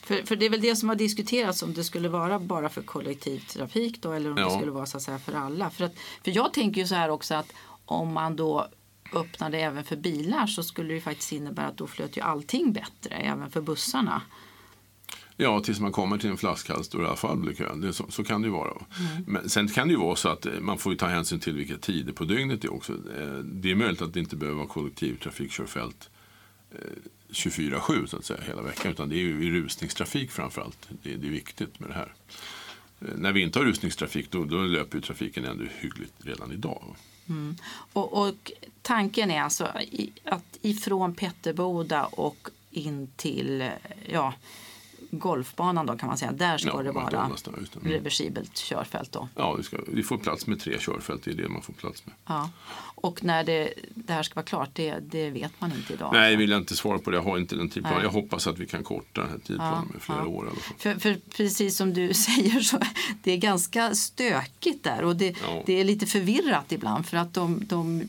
För, för det är väl det som har diskuterats om det skulle vara bara för kollektivtrafik då eller om det Ja. skulle vara så att säga för alla. För, att, för jag tänker ju så här också att om man då öppnar det även för bilar så skulle det ju faktiskt innebära att då flöt ju allting bättre även för bussarna. Ja, tills man kommer till en flaskhals då det i alla fall blir kö. Så, så kan det ju vara. Mm. Men sen kan det ju vara så att eh, man får ta hänsyn till vilka tider på dygnet det är också. Eh, Det är möjligt att det inte behöver vara kollektivtrafikkörfält eh, 24-7 så att säga hela veckan. Utan det är ju i rusningstrafik framförallt. Det, det är viktigt med det här. Eh, När vi inte har rusningstrafik då, då löper trafiken ändå hyggligt redan idag. Mm. Och, och tanken är alltså att ifrån Petterboda och in till eh, ja, golfbanan då kan man säga. Där ska Ja, det vara det. Mm. reversibelt körfält då. Ja, vi, ska, vi får plats med tre körfält. Det är det man får plats med. Ja. Och när det, det här ska vara klart, det, det vet man inte idag. Nej, vill jag inte svara på det. Jag har inte den tidplanen. Jag hoppas att vi kan korta den här tidplanen Ja, med flera ja. år. För, för precis som du säger så det är ganska stökigt där och det, Ja. det är lite förvirrat ibland för att de, de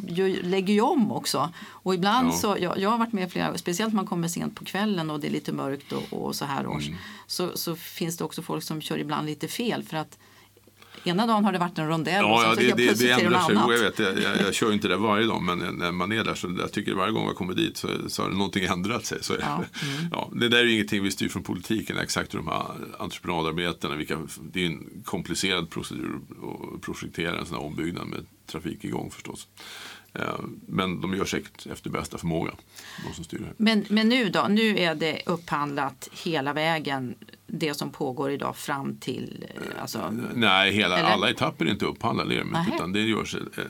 lägger ju om också. Och ibland Ja. så, jag, jag har varit med flera speciellt när man kommer sent på kvällen och det är lite mörkt och, och så här års. Mm. Så, så finns det också folk som kör ibland lite fel för att ena dagen har det varit en rondell och Ja, sen ja så det, det, det ändrar sig. jag, vet, jag, jag, jag kör inte det varje dag, men när man är där så jag tycker varje gång jag kommer dit så, så har någonting ändrat sig. Så, Ja, mm. ja, det där är ju ingenting vi styr från politiken, exakt hur de här entreprenadarbetena, vilka, det är en komplicerad procedur att projektera en sån här ombyggnad med trafik igång förstås. Eh, Men de gör säkert efter bästa förmåga, de som styr det här. Men, men nu då, nu är det upphandlat hela vägen det som pågår idag fram till eh, alltså, Nej, hela, Eller? alla etapper är inte upphandlade utan det görs eh,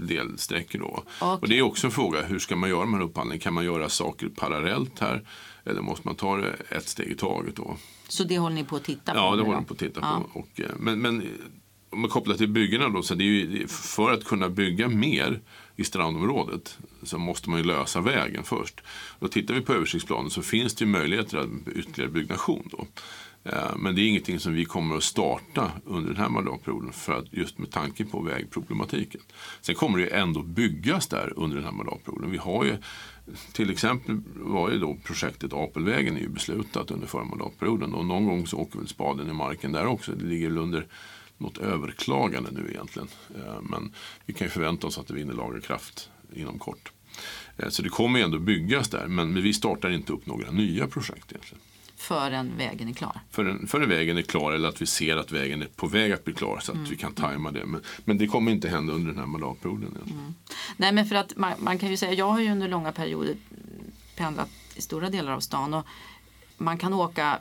delsträckor då. Okej. Och det är också en fråga, hur ska man göra de här upphandlingarna? Kan man göra saker parallellt här? Eller måste man ta det ett steg i taget då? Så det håller ni på att titta på? Ja, det håller man på att titta Ja. på. Och, eh, men, men om man kopplar till byggena då, så det är ju, för att kunna bygga mer i strandområdet så måste man ju lösa vägen först. Då tittar vi på översiktsplanen så finns det ju möjligheter att ytterligare byggnation då. Eh, men det är ingenting som vi kommer att starta under den här mandatperioden för att just med tanke på vägproblematiken. Sen kommer det ju ändå byggas där under den här mandatperioden. Vi har ju till exempel var ju då projektet Apelvägen är ju beslutat under förra mandatperioden och någon gång så åker väl spaden i marken där också. Det ligger väl under något överklagande nu egentligen. Eh, Men vi kan ju förvänta oss att det vinner laga kraft inom kort. Eh, Så det kommer ju ändå byggas där men vi startar inte upp några nya projekt egentligen. förrän vägen är klar. förrän, förrän vägen är klar eller att vi ser att vägen är på väg att bli klar så att vi kan tajma det. Men, men det kommer inte hända under den här mandatperioden. egentligen. Nej men för att man, man kan ju säga, jag har ju under långa perioder pendlat i stora delar av stan och man kan åka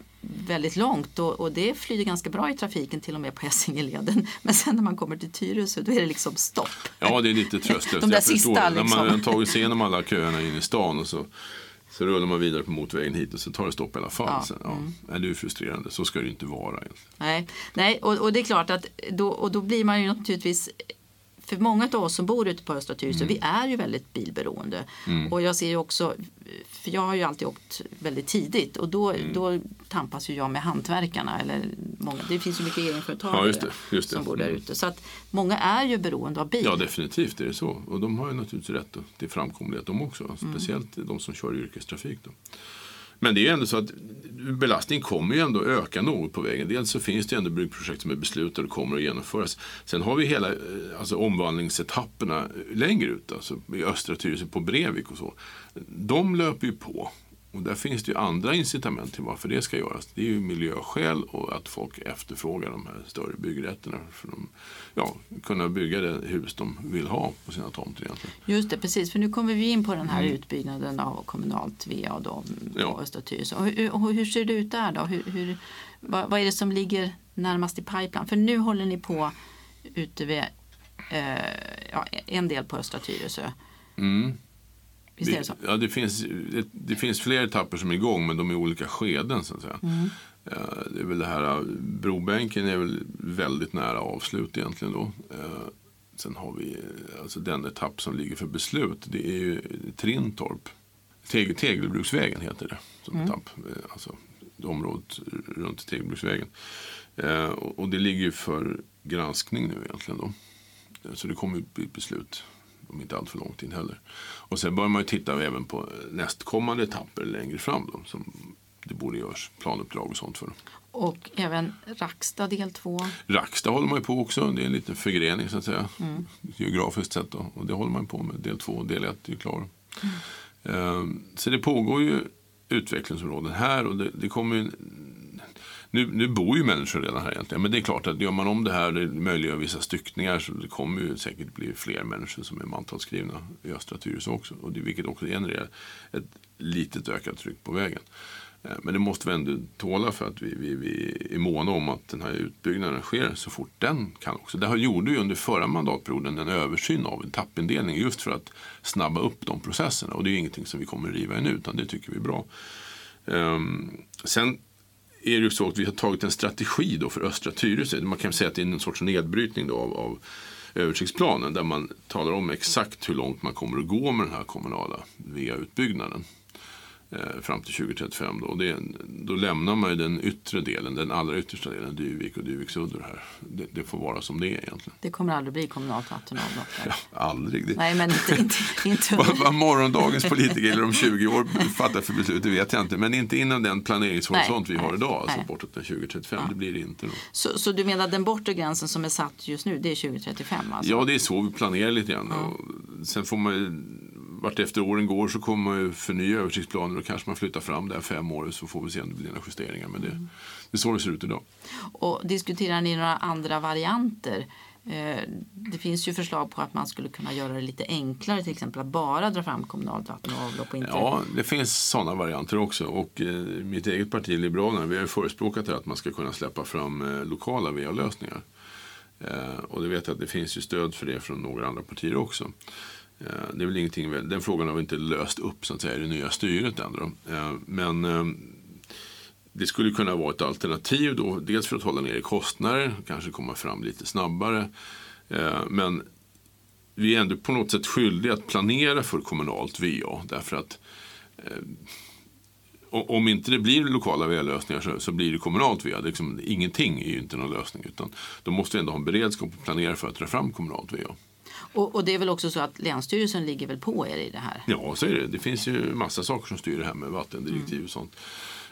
väldigt långt och, och det flyter ganska bra i trafiken till och med på Essingeleden. Men sen när man kommer till Tyresö då är det liksom stopp. Ja, det är lite tröstlöst. De där Jag förstår sista, det. När man liksom. har tagit sig igenom alla köerna in i stan och så, så rullar man vidare på motorvägen hit och så tar det stopp i alla fall. Ja, Sen, ja, nej, det är ju frustrerande. Så ska det inte vara. Egentligen. Nej, nej och, och det är klart att då, och då blir man ju naturligtvis för många av oss som bor ute på Östra Tyresö, vi är ju väldigt bilberoende. Och jag ser ju också, för jag har ju alltid åkt väldigt tidigt och då, då tampas ju jag med hantverkarna. Eller många, det finns ju mycket egenföretagare Ja, just det, just det. som bor där Mm. ute. Så att många är ju beroende av bil. Ja, definitivt är det så. Och de har ju naturligtvis rätt till framkomlighet de också. Mm. Speciellt de som kör yrkestrafik. Då. Men det är ju ändå så att belastningen kommer ju ändå öka något på vägen. Dels så finns det ändå byggprojekt som är beslutade och kommer att genomföras. Sen har vi hela eh, alltså, omvandlingsetapperna eh, längre ut, alltså i östra Tyresö på Brevik och så. De löper ju på. Och där finns det ju andra incitament till varför det ska göras. Det är ju miljöskäl och att folk efterfrågar de här större byggrätterna. För de, ja, kunna bygga det hus de vill ha på sina tomter egentligen. Just det, precis. För nu kommer vi in på den här utbyggnaden av kommunalt VA då, på Mm. Ja. Östra Tyresö. Hur, hur ser det ut där då? Hur, hur, vad, vad är det som ligger närmast i pipeline? För nu håller ni på ute vid eh, ja, en del på Östra Tyresö. Mm. Visst är det så? Ja, det finns, det, det finns fler etapper som är igång men de är i olika skeden. Så att säga. Mm. Eh, Det är väl det här, eh, brobänken är väl väldigt nära avslut egentligen då. Eh, Sen har vi alltså den etapp som ligger för beslut. Det är ju Trintorp. Teg, Tegelbruksvägen heter det som etapp. Eh, Alltså området runt Tegelbruksvägen. Och det ligger ju för granskning nu egentligen då. Så det kommer ju bli beslut om inte allt för lång tid heller. Och sen bör man ju titta även på nästkommande etapper längre fram då, som det borde görs planuppdrag och sånt för. Och även Rackstad del 2. Rackstad håller man ju på också, det är en liten förgrening så att säga. Geografiskt sett då. och det håller man på med. Del 2 och del 1 är ju klar. Ehm, Så det pågår ju utvecklingsområden här och det, det kommer ju nu, nu bor ju människor redan här egentligen. Men det är klart att gör man om det här, det möjliggör vissa styckningar så det kommer ju säkert bli fler människor som är mantalsskrivna i östra Tyresö också. Och det, vilket också genererar ett litet ökat tryck på vägen. Eh, men det måste vi ändå tåla för att vi, vi, vi är måna om att den här utbyggnaden sker så fort den kan också. Det här gjorde ju under förra mandatperioden en översyn av etappindelning just för att snabba upp de processerna. Och det är ju ingenting som vi kommer att riva nu utan det tycker vi är bra. Ehm, sen är det ju så att vi har tagit en strategi då för östra Tyresö. Man kan säga att det är en sorts nedbrytning då av, av översiktsplanen där man talar om exakt hur långt man kommer att gå med den här kommunala VA-utbyggnaden fram till 2035. Då. Och det, då lämnar man ju den yttre delen, den allra yttersta delen, Dyvik och Dyviksudder här. Det, det får vara som det är egentligen. Det kommer aldrig bli kommunalt vatten och avlopp där. Ja, aldrig. Det, Nej, men inte, inte, inte vad, vad morgondagens politiker eller om 20 år fattar för beslut, det vet jag inte. Men inte inom den planeringshorisont vi har idag, alltså nej. bortåt den 2035. Det blir det inte. Då. Så, så du menar den bortre gränsen som är satt just nu, det är 2035 alltså? Ja, det är så vi planerar lite grann. Och sen får man vart efter åren går så kommer man ju förnya översiktsplaner och kanske man flyttar fram det här fem år så får vi se om det blir några justeringar. Men det, det är så det ser ut idag. Och diskuterar ni några andra varianter? Eh, Det finns ju förslag på att man skulle kunna göra det lite enklare, till exempel att bara dra fram kommunalt vatten och avlopp och inte Ja, det finns sådana varianter också. Och eh, mitt eget parti Liberalerna, vi har ju förespråkat att man ska kunna släppa fram eh, lokala VA-lösningar. Eh, och det vet jag att det finns ju stöd för det från några andra partier också. Eh, det är väl ingenting, den frågan har vi inte löst upp så att säga i det nya styret ändå. Eh, men ehm, det skulle kunna vara ett alternativ då, dels för att hålla nere kostnader, kanske komma fram lite snabbare. Eh, men vi är ändå på något sätt skyldiga att planera för kommunalt VA. Därför att om inte det blir lokala VA-lösningar så, så blir det kommunalt VA. Det är liksom, ingenting är ju inte någon lösning. Utan då måste vi ändå ha en beredskap och planera för att dra fram kommunalt VA. Och, och det är väl också så att Länsstyrelsen ligger väl på er i det här? Ja, så är det. Det finns ju massa saker som styr det här med vattendirektiv och sånt.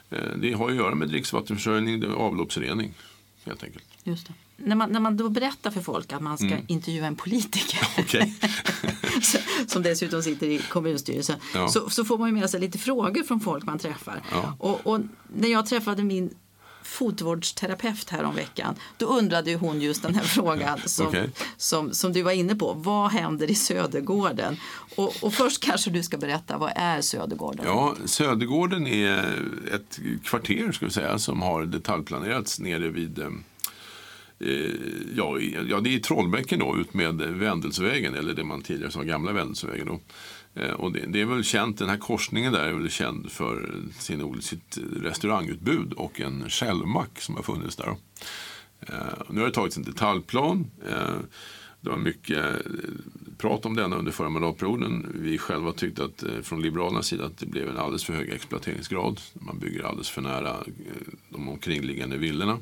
Eh, Det har att göra med dricksvattenförsörjning, är avloppsrening helt enkelt. Just det. när man, när man då berättar för folk att man ska intervjua en politiker som dessutom sitter i kommunstyrelsen Ja. så, så får man ju med sig lite frågor från folk man träffar. Ja. Och, och när jag träffade min fotvårdsterapeut här om veckan då undrade ju hon just den här frågan som, Okej. som, som du var inne på. Vad händer i Södergården? Och, och först kanske du ska berätta, vad är Södergården? Ja, Södergården är ett kvarter ska vi säga, som har detaljplanerats nere vid eh, eh, Ja, det är i Trollbäcken då, ut med Vändelsvägen, eller det man tidigare sa gamla Vändelsvägen. Då. Eh, och det, det är väl känt, den här korsningen där är väl känd för sin, sitt restaurangutbud och en självmack som har funnits där. Eh, nu har det tagits en detaljplan. Eh, det var mycket eh, prat om denna under förra mandatperioden. Vi själva tyckte att, eh, från Liberalernas sida att det blev en alldeles för hög exploateringsgrad. Man bygger alldeles för nära eh, de omkringliggande villorna.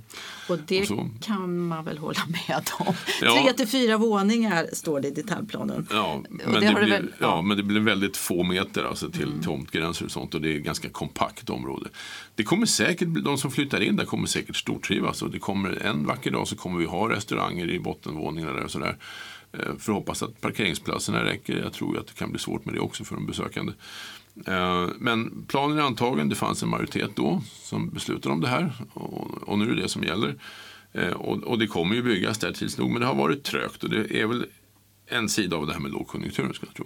Och det Och kan man väl hålla med om. Ja. Tre till fyra våningar står det i detaljplanen. Ja, men det det, blir, väl- ja. ja. men det blir väldigt få meter alltså, till tomtgränser och sånt och det är ett ganska kompakt område. Det kommer säkert, de som flyttar in där kommer säkert stortrivas och det kommer en vacker dag så kommer vi ha restauranger i bottenvåningarna där och sådär. Eh, för att hoppas att parkeringsplatserna räcker. Jag tror att det kan bli svårt med det också för de besökande. Eh, men planen är antagen. Det fanns en majoritet då som beslutade om det här och, nu är det det som gäller. Eh, och, det kommer ju byggas där tids nog men det har varit trögt och det är väl en sida av det här med lågkonjunkturen skulle jag tro.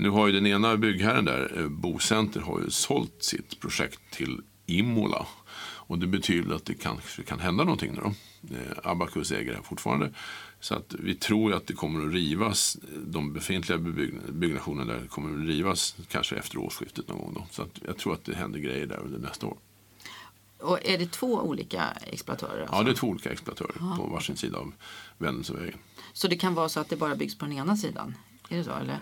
Nu har ju den ena byggherren där, Bocenter, har ju sålt sitt projekt till Imola. Och det betyder att det kanske kan hända någonting nu då. Abacus äger det här fortfarande. Så att vi tror att det kommer att rivas, de befintliga byggnationerna där kommer att rivas kanske efter årsskiftet någon gång. Då. Så att jag tror att det händer grejer där under nästa år. Och är det två olika exploatörer? Alltså? Ja, det är två olika exploatörer på varsin sida av Vändelsevägen. Så det kan vara så att det bara byggs på den ena sidan? Är det så? Eller?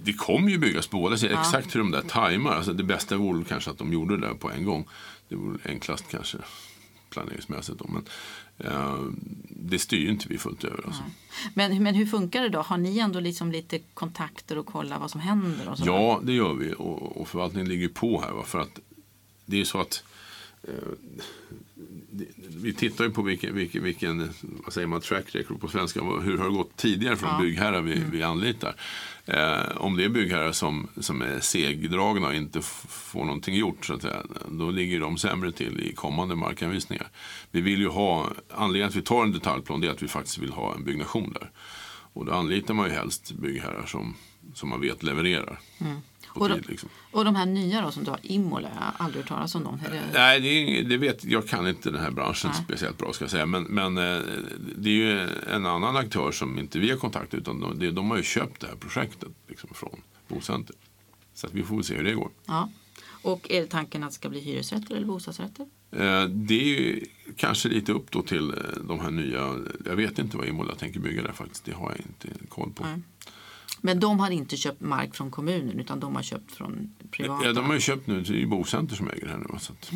Det kommer ju byggas på båda sidor. Exakt hur de där tajmar. Alltså det bästa vore kanske att de gjorde det där på en gång. Det vore enklast kanske planeringsmässigt. Då. Men det styr ju inte vi fullt över. Alltså. Men, men hur funkar det då? Har ni ändå liksom lite kontakter och kollar vad som händer? Och? Ja, det gör vi. Och, och förvaltningen ligger på här. Va? För att det är så att eh, vi tittar ju på vilken, vilken, vilken vad säger man, track record på svenska. Hur har det gått tidigare från Ja. byggherrar vi, vi anlitar? Eh, om det är byggherrar som, som är segdragna och inte får någonting gjort, så att säga, då ligger de sämre till i kommande markanvisningar. Vi vill ju ha, anledningen att vi tar en detaljplan det är att vi faktiskt vill ha en byggnation där. Och då anlitar man ju helst byggherrar som, som man vet levererar. Mm. Och, tid, de, liksom. och de här nya då som du har, Imola, jag har aldrig hört talas om dem. Nej, det, det vet, jag kan inte den här branschen Nej. speciellt bra ska säga. Men, men eh, det är ju en annan aktör som inte vi har kontakt utan de, de har ju köpt det här projektet liksom, från Bocenter. Så att vi får väl se hur det går. ja. Och är det tanken att det ska bli hyresrätter eller bostadsrätter? Eh, Det är ju kanske lite upp då till eh, de här nya, jag vet inte vad Imola tänker bygga där faktiskt, det har jag inte koll på. Nej. Men de har inte köpt mark från kommunen utan de har köpt från privata? Ja, de har ju köpt nu, det är Bocenter som äger det här nu. Så att,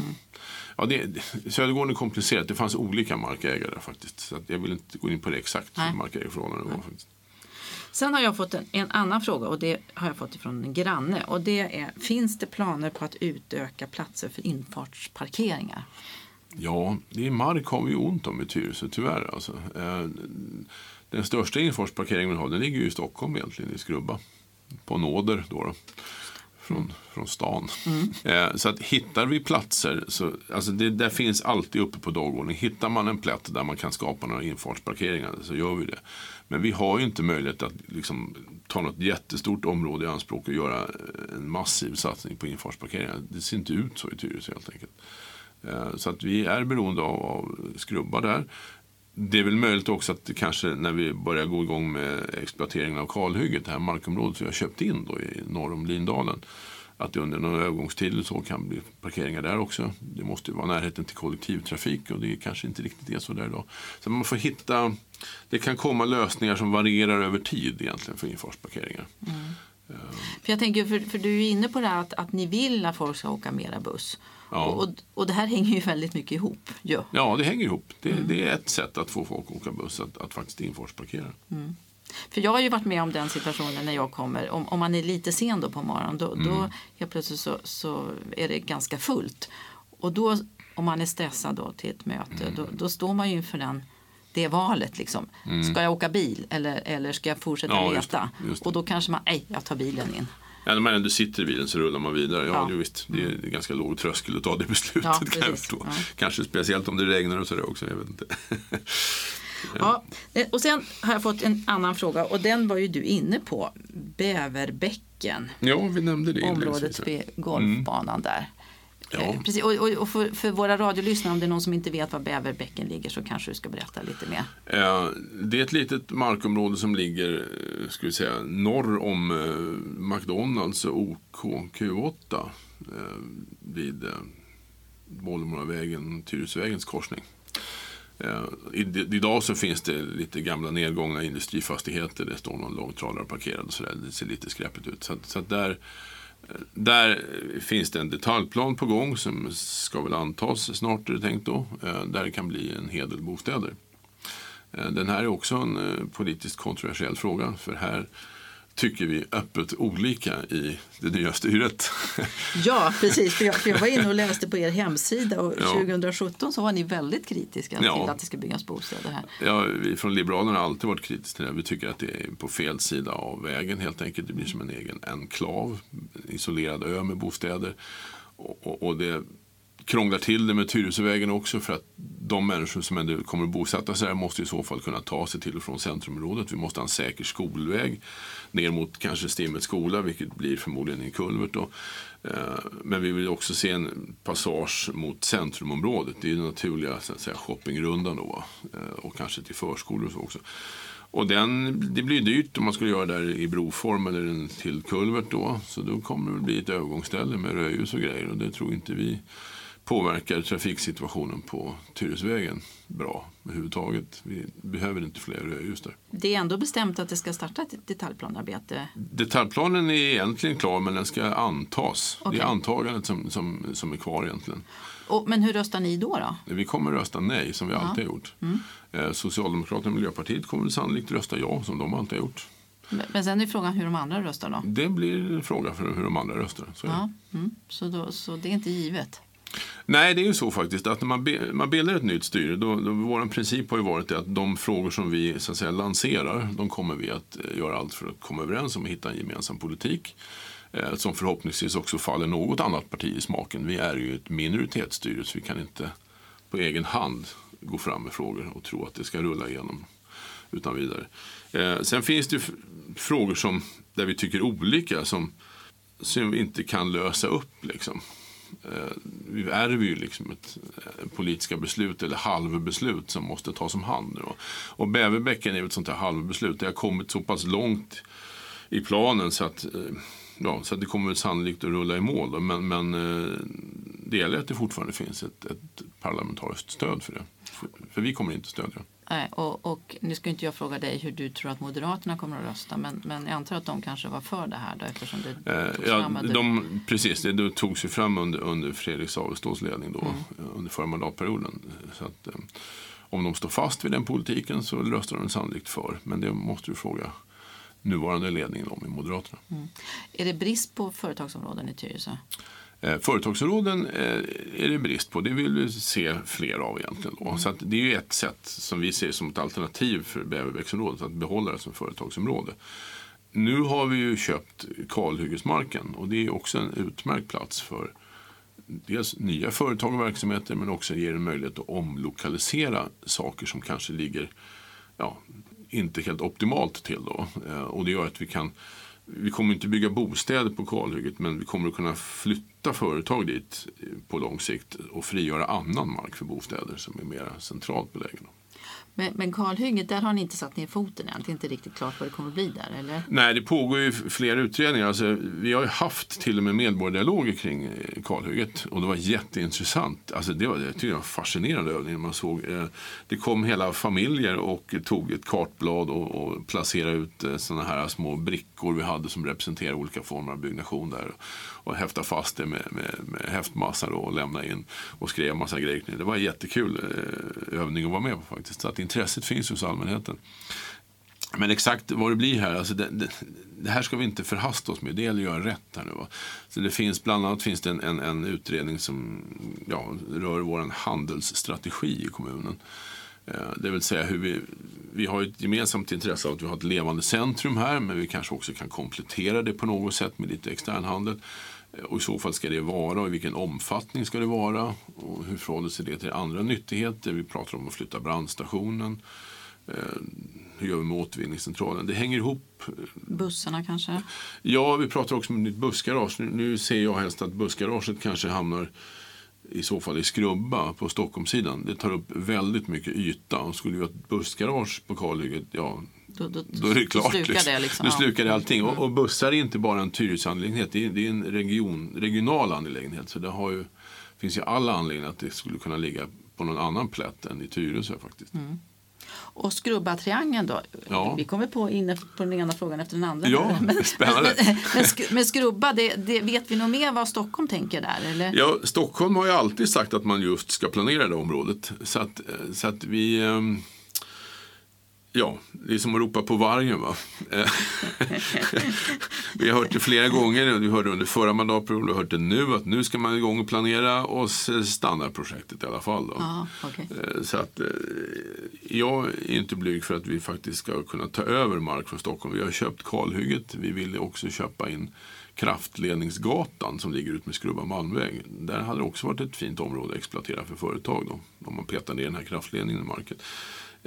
ja, det, Södergården är komplicerat, det fanns olika markägare faktiskt. Så jag vill inte gå in på det exakt Nej. hur markägarförhållandena var. Faktiskt. Sen har jag fått en, en annan fråga och det har jag fått ifrån en granne. Och det är, finns det planer på att utöka platser för infartsparkeringar? Ja, det är mark har vi ont om i Tyresö tyvärr. Alltså. Eh, Den största infartsparkeringen vi har den ligger ju i Stockholm egentligen, i Skrubba. På nåder då. då från, från stan. Eh, så att hittar vi platser, så, alltså det där finns alltid uppe på dagordningen. Hittar man en plätt där man kan skapa några infartsparkeringar så gör vi det. Men vi har ju inte möjlighet att liksom, ta något jättestort område i anspråk och göra eh, en massiv satsning på infartsparkeringar. Det ser inte ut så i Tyresö helt enkelt. Eh, Så att vi är beroende av, av skrubbar där. Det är väl möjligt också att kanske när vi börjar gå igång med exploateringen av kalhygget, det här markområdet som vi har köpt in då i norr om Lindalen, att det under någon övergångstid så kan bli parkeringar där också. Det måste ju vara närheten till kollektivtrafik och det är kanske inte riktigt är så där idag. Så man får hitta, det kan komma lösningar som varierar över tid egentligen för infartsparkeringar. För jag tänker, för, för du är inne på det här att, att ni vill att folk ska åka mera buss. Ja. Och, och, det här hänger ju väldigt mycket ihop. Ja. Ja, det hänger ihop. Det, det är ett sätt att få folk att åka buss, att, att faktiskt infartsparkera. För jag har ju varit med om den situationen när jag kommer. Om, om man är lite sen då på morgonen då, då helt plötsligt så, så är det ganska fullt. Och då om man är stressad då till ett möte då, då står man ju inför den det valet. Liksom. Ska jag åka bil eller, eller ska jag fortsätta Mm. Ja, just leta? just det. Och då kanske man, nej, jag tar bilen in. Ja, när man ändå sitter i bilen så rullar man vidare. Ja, Ja. Visst, det är ganska låg tröskel att ta det beslutet Ja, kan jag förstå. Ja. Kanske speciellt om det regnar och sådär också. Jag vet inte. Ja. eh, Och sen har jag fått en annan fråga och den var ju du inne på. Bäverbäcken, ja, vi nämnde det området vid golfbanan där. Ja. Eh, Precis. Och, och, och för, för våra radiolyssnare, om det är någon som inte vet var Bäverbäcken ligger så kanske du ska berätta lite mer. Eh, Det är ett litet markområde som ligger eh, ska vi säga, norr om eh, McDonalds och OK Q8 eh, vid eh, Bollmoravägen, Tyresövägens korsning. Idag så finns det lite gamla nedgångna industrifastigheter. Det står någon långtradare parkerad och sådär. Det ser lite skräpigt ut. Så, så där, där finns det en detaljplan på gång som ska väl antas snart är det tänkt då. Eh, där det kan bli en hel del bostäder. Eh, den här är också en eh, politiskt kontroversiell fråga. För här tycker vi öppet olika i det nya styret. Ja, precis. För jag, för jag var inne och läste på er hemsida och Ja. 2017 så var ni väldigt kritiska Ja. till att det ska byggas bostäder här. Ja, vi från Liberalerna har alltid varit kritiska till det. Vi tycker att det är på fel sida av vägen helt enkelt. Det blir som en egen enklav, en isolerad ö med bostäder. Och, och, och det krånglar till det med Tyresövägen också för att de människor som ändå kommer att bosätta sig här måste i så fall kunna ta sig till och från centrumområdet. Vi måste ha en säker skolväg ner mot kanske Stimmets skola, vilket blir förmodligen en kulvert. Då. Eh, men vi vill också se en passage mot centrumområdet. Det är den naturliga så att säga, shoppingrundan då. Eh, och kanske till förskolor och så också. Och den, det blir dyrt om man skulle göra det där i broform eller en till kulvert då. Så då kommer det bli ett övergångsställe med rödljus och grejer. Och det tror inte vi påverkar trafiksituationen på Tyresvägen bra överhuvudtaget. Vi behöver inte fler rödljus där. Det är ändå bestämt att det ska starta ett detaljplanarbete. Detaljplanen är egentligen klar men den ska antas. Okej. Det är antagandet som, som, som är kvar egentligen. Och, men hur röstar ni då? då? Vi kommer rösta nej som vi alltid har gjort. Eh, Socialdemokraterna och Miljöpartiet kommer sannolikt rösta ja som de alltid har gjort. Men sen är frågan hur de andra röstar då? Det blir en fråga för hur de andra röstar. Så. Ja, mm. så, då, så det är inte givet. Nej, det är ju så faktiskt att när man, be, man bildar ett nytt styre, då, då, vår princip har ju varit att de frågor som vi så att säga, lanserar, de kommer vi att eh, göra allt för att komma överens om och hitta en gemensam politik. Eh, som förhoppningsvis också faller något annat parti i smaken. Vi är ju ett minoritetsstyre så vi kan inte på egen hand gå fram med frågor och tro att det ska rulla igenom utan vidare. Eh, sen finns det ju frågor som, där vi tycker olika som, som vi inte kan lösa upp. Liksom. Eh, vi ärver ju liksom ett eh, politiska beslut eller halvbeslut som måste tas om hand. nu. Och Bäverbäcken är ett sånt här halvbeslut. Det har kommit så pass långt i planen så att, eh, ja, så att det kommer sannolikt att rulla i mål. Då. Men, men eh, det gäller att det fortfarande finns ett, ett parlamentariskt stöd för det. För, för vi kommer inte stödja. Nej, och, och nu ska inte jag fråga dig hur du tror att Moderaterna kommer att rösta men, men jag antar att de kanske var för det här då eftersom det Eh, togs ja, fram under- de, precis, det, det togs ju fram under, under Fredrik Savestås ledning då, eh, under förra mandatperioden. Så att, eh, om de står fast vid den politiken så röstar de sannolikt för. Men det måste du fråga nuvarande ledningen om i Moderaterna. Är det brist på företagsområden i Tyresö? Eh, företagsråden företagsområden är det brist på. Det vill vi se fler av egentligen. Då. Så att det är ju ett sätt som vi ser som ett alternativ för Bäverbäcksområdet att behålla det som företagsområde. Nu har vi ju köpt kalhyggesmarken och det är också en utmärkt plats för dels nya företag och verksamheter men också ger en möjlighet att omlokalisera saker som kanske ligger ja, inte helt optimalt till. Då. Eh, och det gör att vi kan vi kommer inte bygga bostäder på kalhygget men vi kommer att kunna flytta företag dit eh, på lång sikt och frigöra annan mark för bostäder som är mer centralt belägen. Men, men kalhygget, där har ni inte satt ner foten än. Det är inte riktigt klart vad det kommer att bli där, eller? Nej, det pågår ju flera utredningar. Alltså, vi har ju haft till och med medborgardialoger kring eh, kalhygget och det var jätteintressant. Alltså, det var, jag tycker det var en fascinerande övning. Man såg, eh, det kom hela familjer och tog ett kartblad och, och placerade ut eh, såna här små brickor vi hade som representerar olika former av byggnation där. Och häfta fast det med, med, med häftmassa då och lämna in och skrev massa grejer det. Det var en jättekul eh, övning att vara med på faktiskt. Så att intresset finns hos allmänheten. Men exakt vad det blir här, alltså det, det, det här ska vi inte förhasta oss med. Det gäller att göra rätt här nu. Va? Så det finns, bland annat finns det en, en, en utredning som ja, rör vår handelsstrategi i kommunen. Eh, Det vill säga hur vi, vi har ett gemensamt intresse av att vi har ett levande centrum här men vi kanske också kan komplettera det på något sätt med lite externhandel. Eh, Och i så fall ska det vara och i vilken omfattning ska det vara och hur förhåller sig det till andra nyttigheter. Vi pratar om att flytta brandstationen. Eh, Hur gör vi med återvinningscentralen? Det hänger ihop. Bussarna kanske? Ja, vi pratar också om ett nytt bussgarage. Nu, nu ser jag helst att bussgaraget kanske hamnar i så fall i Skrubba på Stockholmssidan. Det tar upp väldigt mycket yta. Och skulle vi ha ett bussgarage på kalhygget, ja, Då, då, då är det klart. Då slukar det liksom. Då ja. slukar det allting. Och, och bussar är inte bara en Tyresö-angelägenhet. Det det är en region, regional angelägenhet. Så det har ju, finns ju alla anledningar att det skulle kunna ligga på någon annan plätt än i Tyresö faktiskt. Och skrubba-triangeln då? Ja. Vi kommer på in på den ena frågan efter den andra. Ja, här. spännande. Men, men, sk- men skrubba, det, det, vet vi nog mer vad Stockholm tänker där? Eller? Ja, Stockholm har ju alltid sagt att man just ska planera det området. Så att, eh, så att vi... ehm, Ja, det är som att ropa på vargen. Va? Vi har hört det flera gånger. Vi hörde under förra mandatperioden, vi har hört det nu. Att nu ska man igång och planera och stannar projektet i alla fall. Ja, okej. Eh, Så att, eh, jag är inte blyg för att vi faktiskt ska kunna ta över mark från Stockholm. Vi har köpt kalhygget. Vi ville också köpa in kraftledningsgatan som ligger ut med Skrubba Malmväg. Där hade det också varit ett fint område att exploatera för företag då, om man petar ner den här kraftledningen i marken.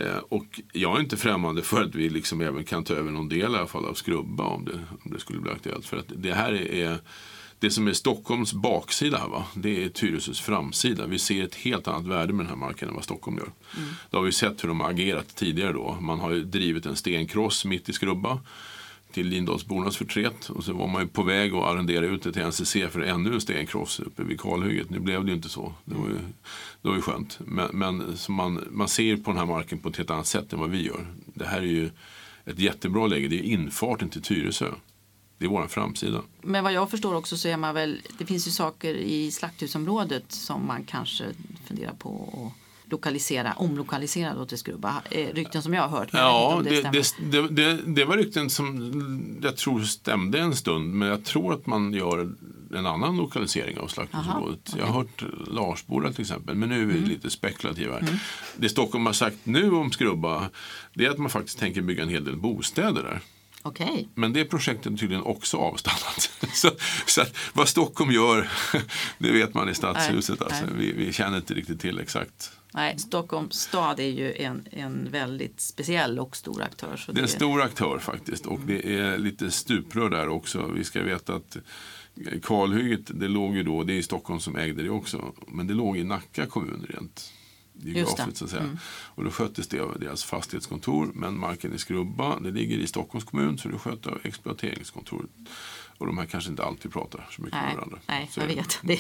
Eh, och jag är inte främmande för att vi liksom även kan ta över någon del i alla fall av Skrubba om det, om det skulle bli aktuellt. För att det här är det som är Stockholms baksida, här, va? det är Tyresös framsida. Vi ser ett helt annat värde med den här marken än vad Stockholm gör. Det har vi sett hur de har agerat tidigare. Då. Man har drivit en stenkross mitt i Skrubba till Lindalsbornas förtret. Och så var man ju på väg att arrendera ut det till NCC för ännu en stenkross uppe vid kalhygget. Nu blev det ju inte så. Det var ju, det var ju skönt. Men, men så man, man ser på den här marken på ett helt annat sätt än vad vi gör. Det här är ju ett jättebra läge. Det är infarten till Tyresö. Det är vår framsida. Men vad jag förstår också så är man väl, det finns ju saker i slakthusområdet som man kanske funderar på att lokalisera, omlokalisera då till Skrubba. Eh, Rykten som jag har hört. Ja, det, det, det, det var rykten som jag tror stämde en stund. Men jag tror att man gör en annan lokalisering av slakthusområdet. Aha, Jag har hört Larsboda till exempel. Men nu är vi Mm. lite spekulativa här. Det Stockholm har sagt nu om Skrubba det är att man faktiskt tänker bygga en hel del bostäder där. Okej. Men det projektet är tydligen också avstannat. Så, så vad Stockholm gör, det vet man i stadshuset. Nej, Alltså. nej. Vi, vi känner inte riktigt till exakt. Nej, Stockholms stad är ju en, en väldigt speciell och stor aktör. Så Det är en stor aktör faktiskt och det är lite stuprör där också. Vi ska veta att kalhygget, det låg ju då, det är Stockholm som ägde det också, men det låg i Nacka kommun rent geografiskt så att säga. Och då sköttes det av deras fastighetskontor, men marken i Skrubba, det ligger i Stockholms kommun så det sköts av exploateringskontoret. Och de här kanske inte alltid pratar så mycket Nej, med varandra. nej Så jag är vet. Det,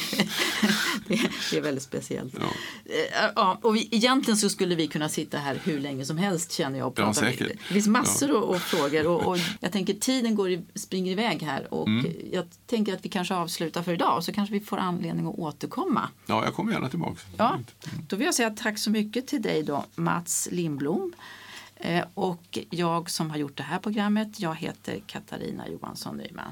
det, det är väldigt speciellt. Ja. Eh, Ja, och vi, egentligen så skulle vi kunna sitta här hur länge som helst känner jag. Och Ja, säkert. Det finns massor av och frågor och, och jag tänker tiden går i, springer iväg här och Mm. jag tänker att vi kanske avslutar för idag så kanske vi får anledning att återkomma. ja, jag kommer gärna tillbaka. Ja, då vill jag säga tack så mycket till dig då Mats Lindblom. Eh, och jag som har gjort det här programmet, jag heter Katarina Johansson Nyman.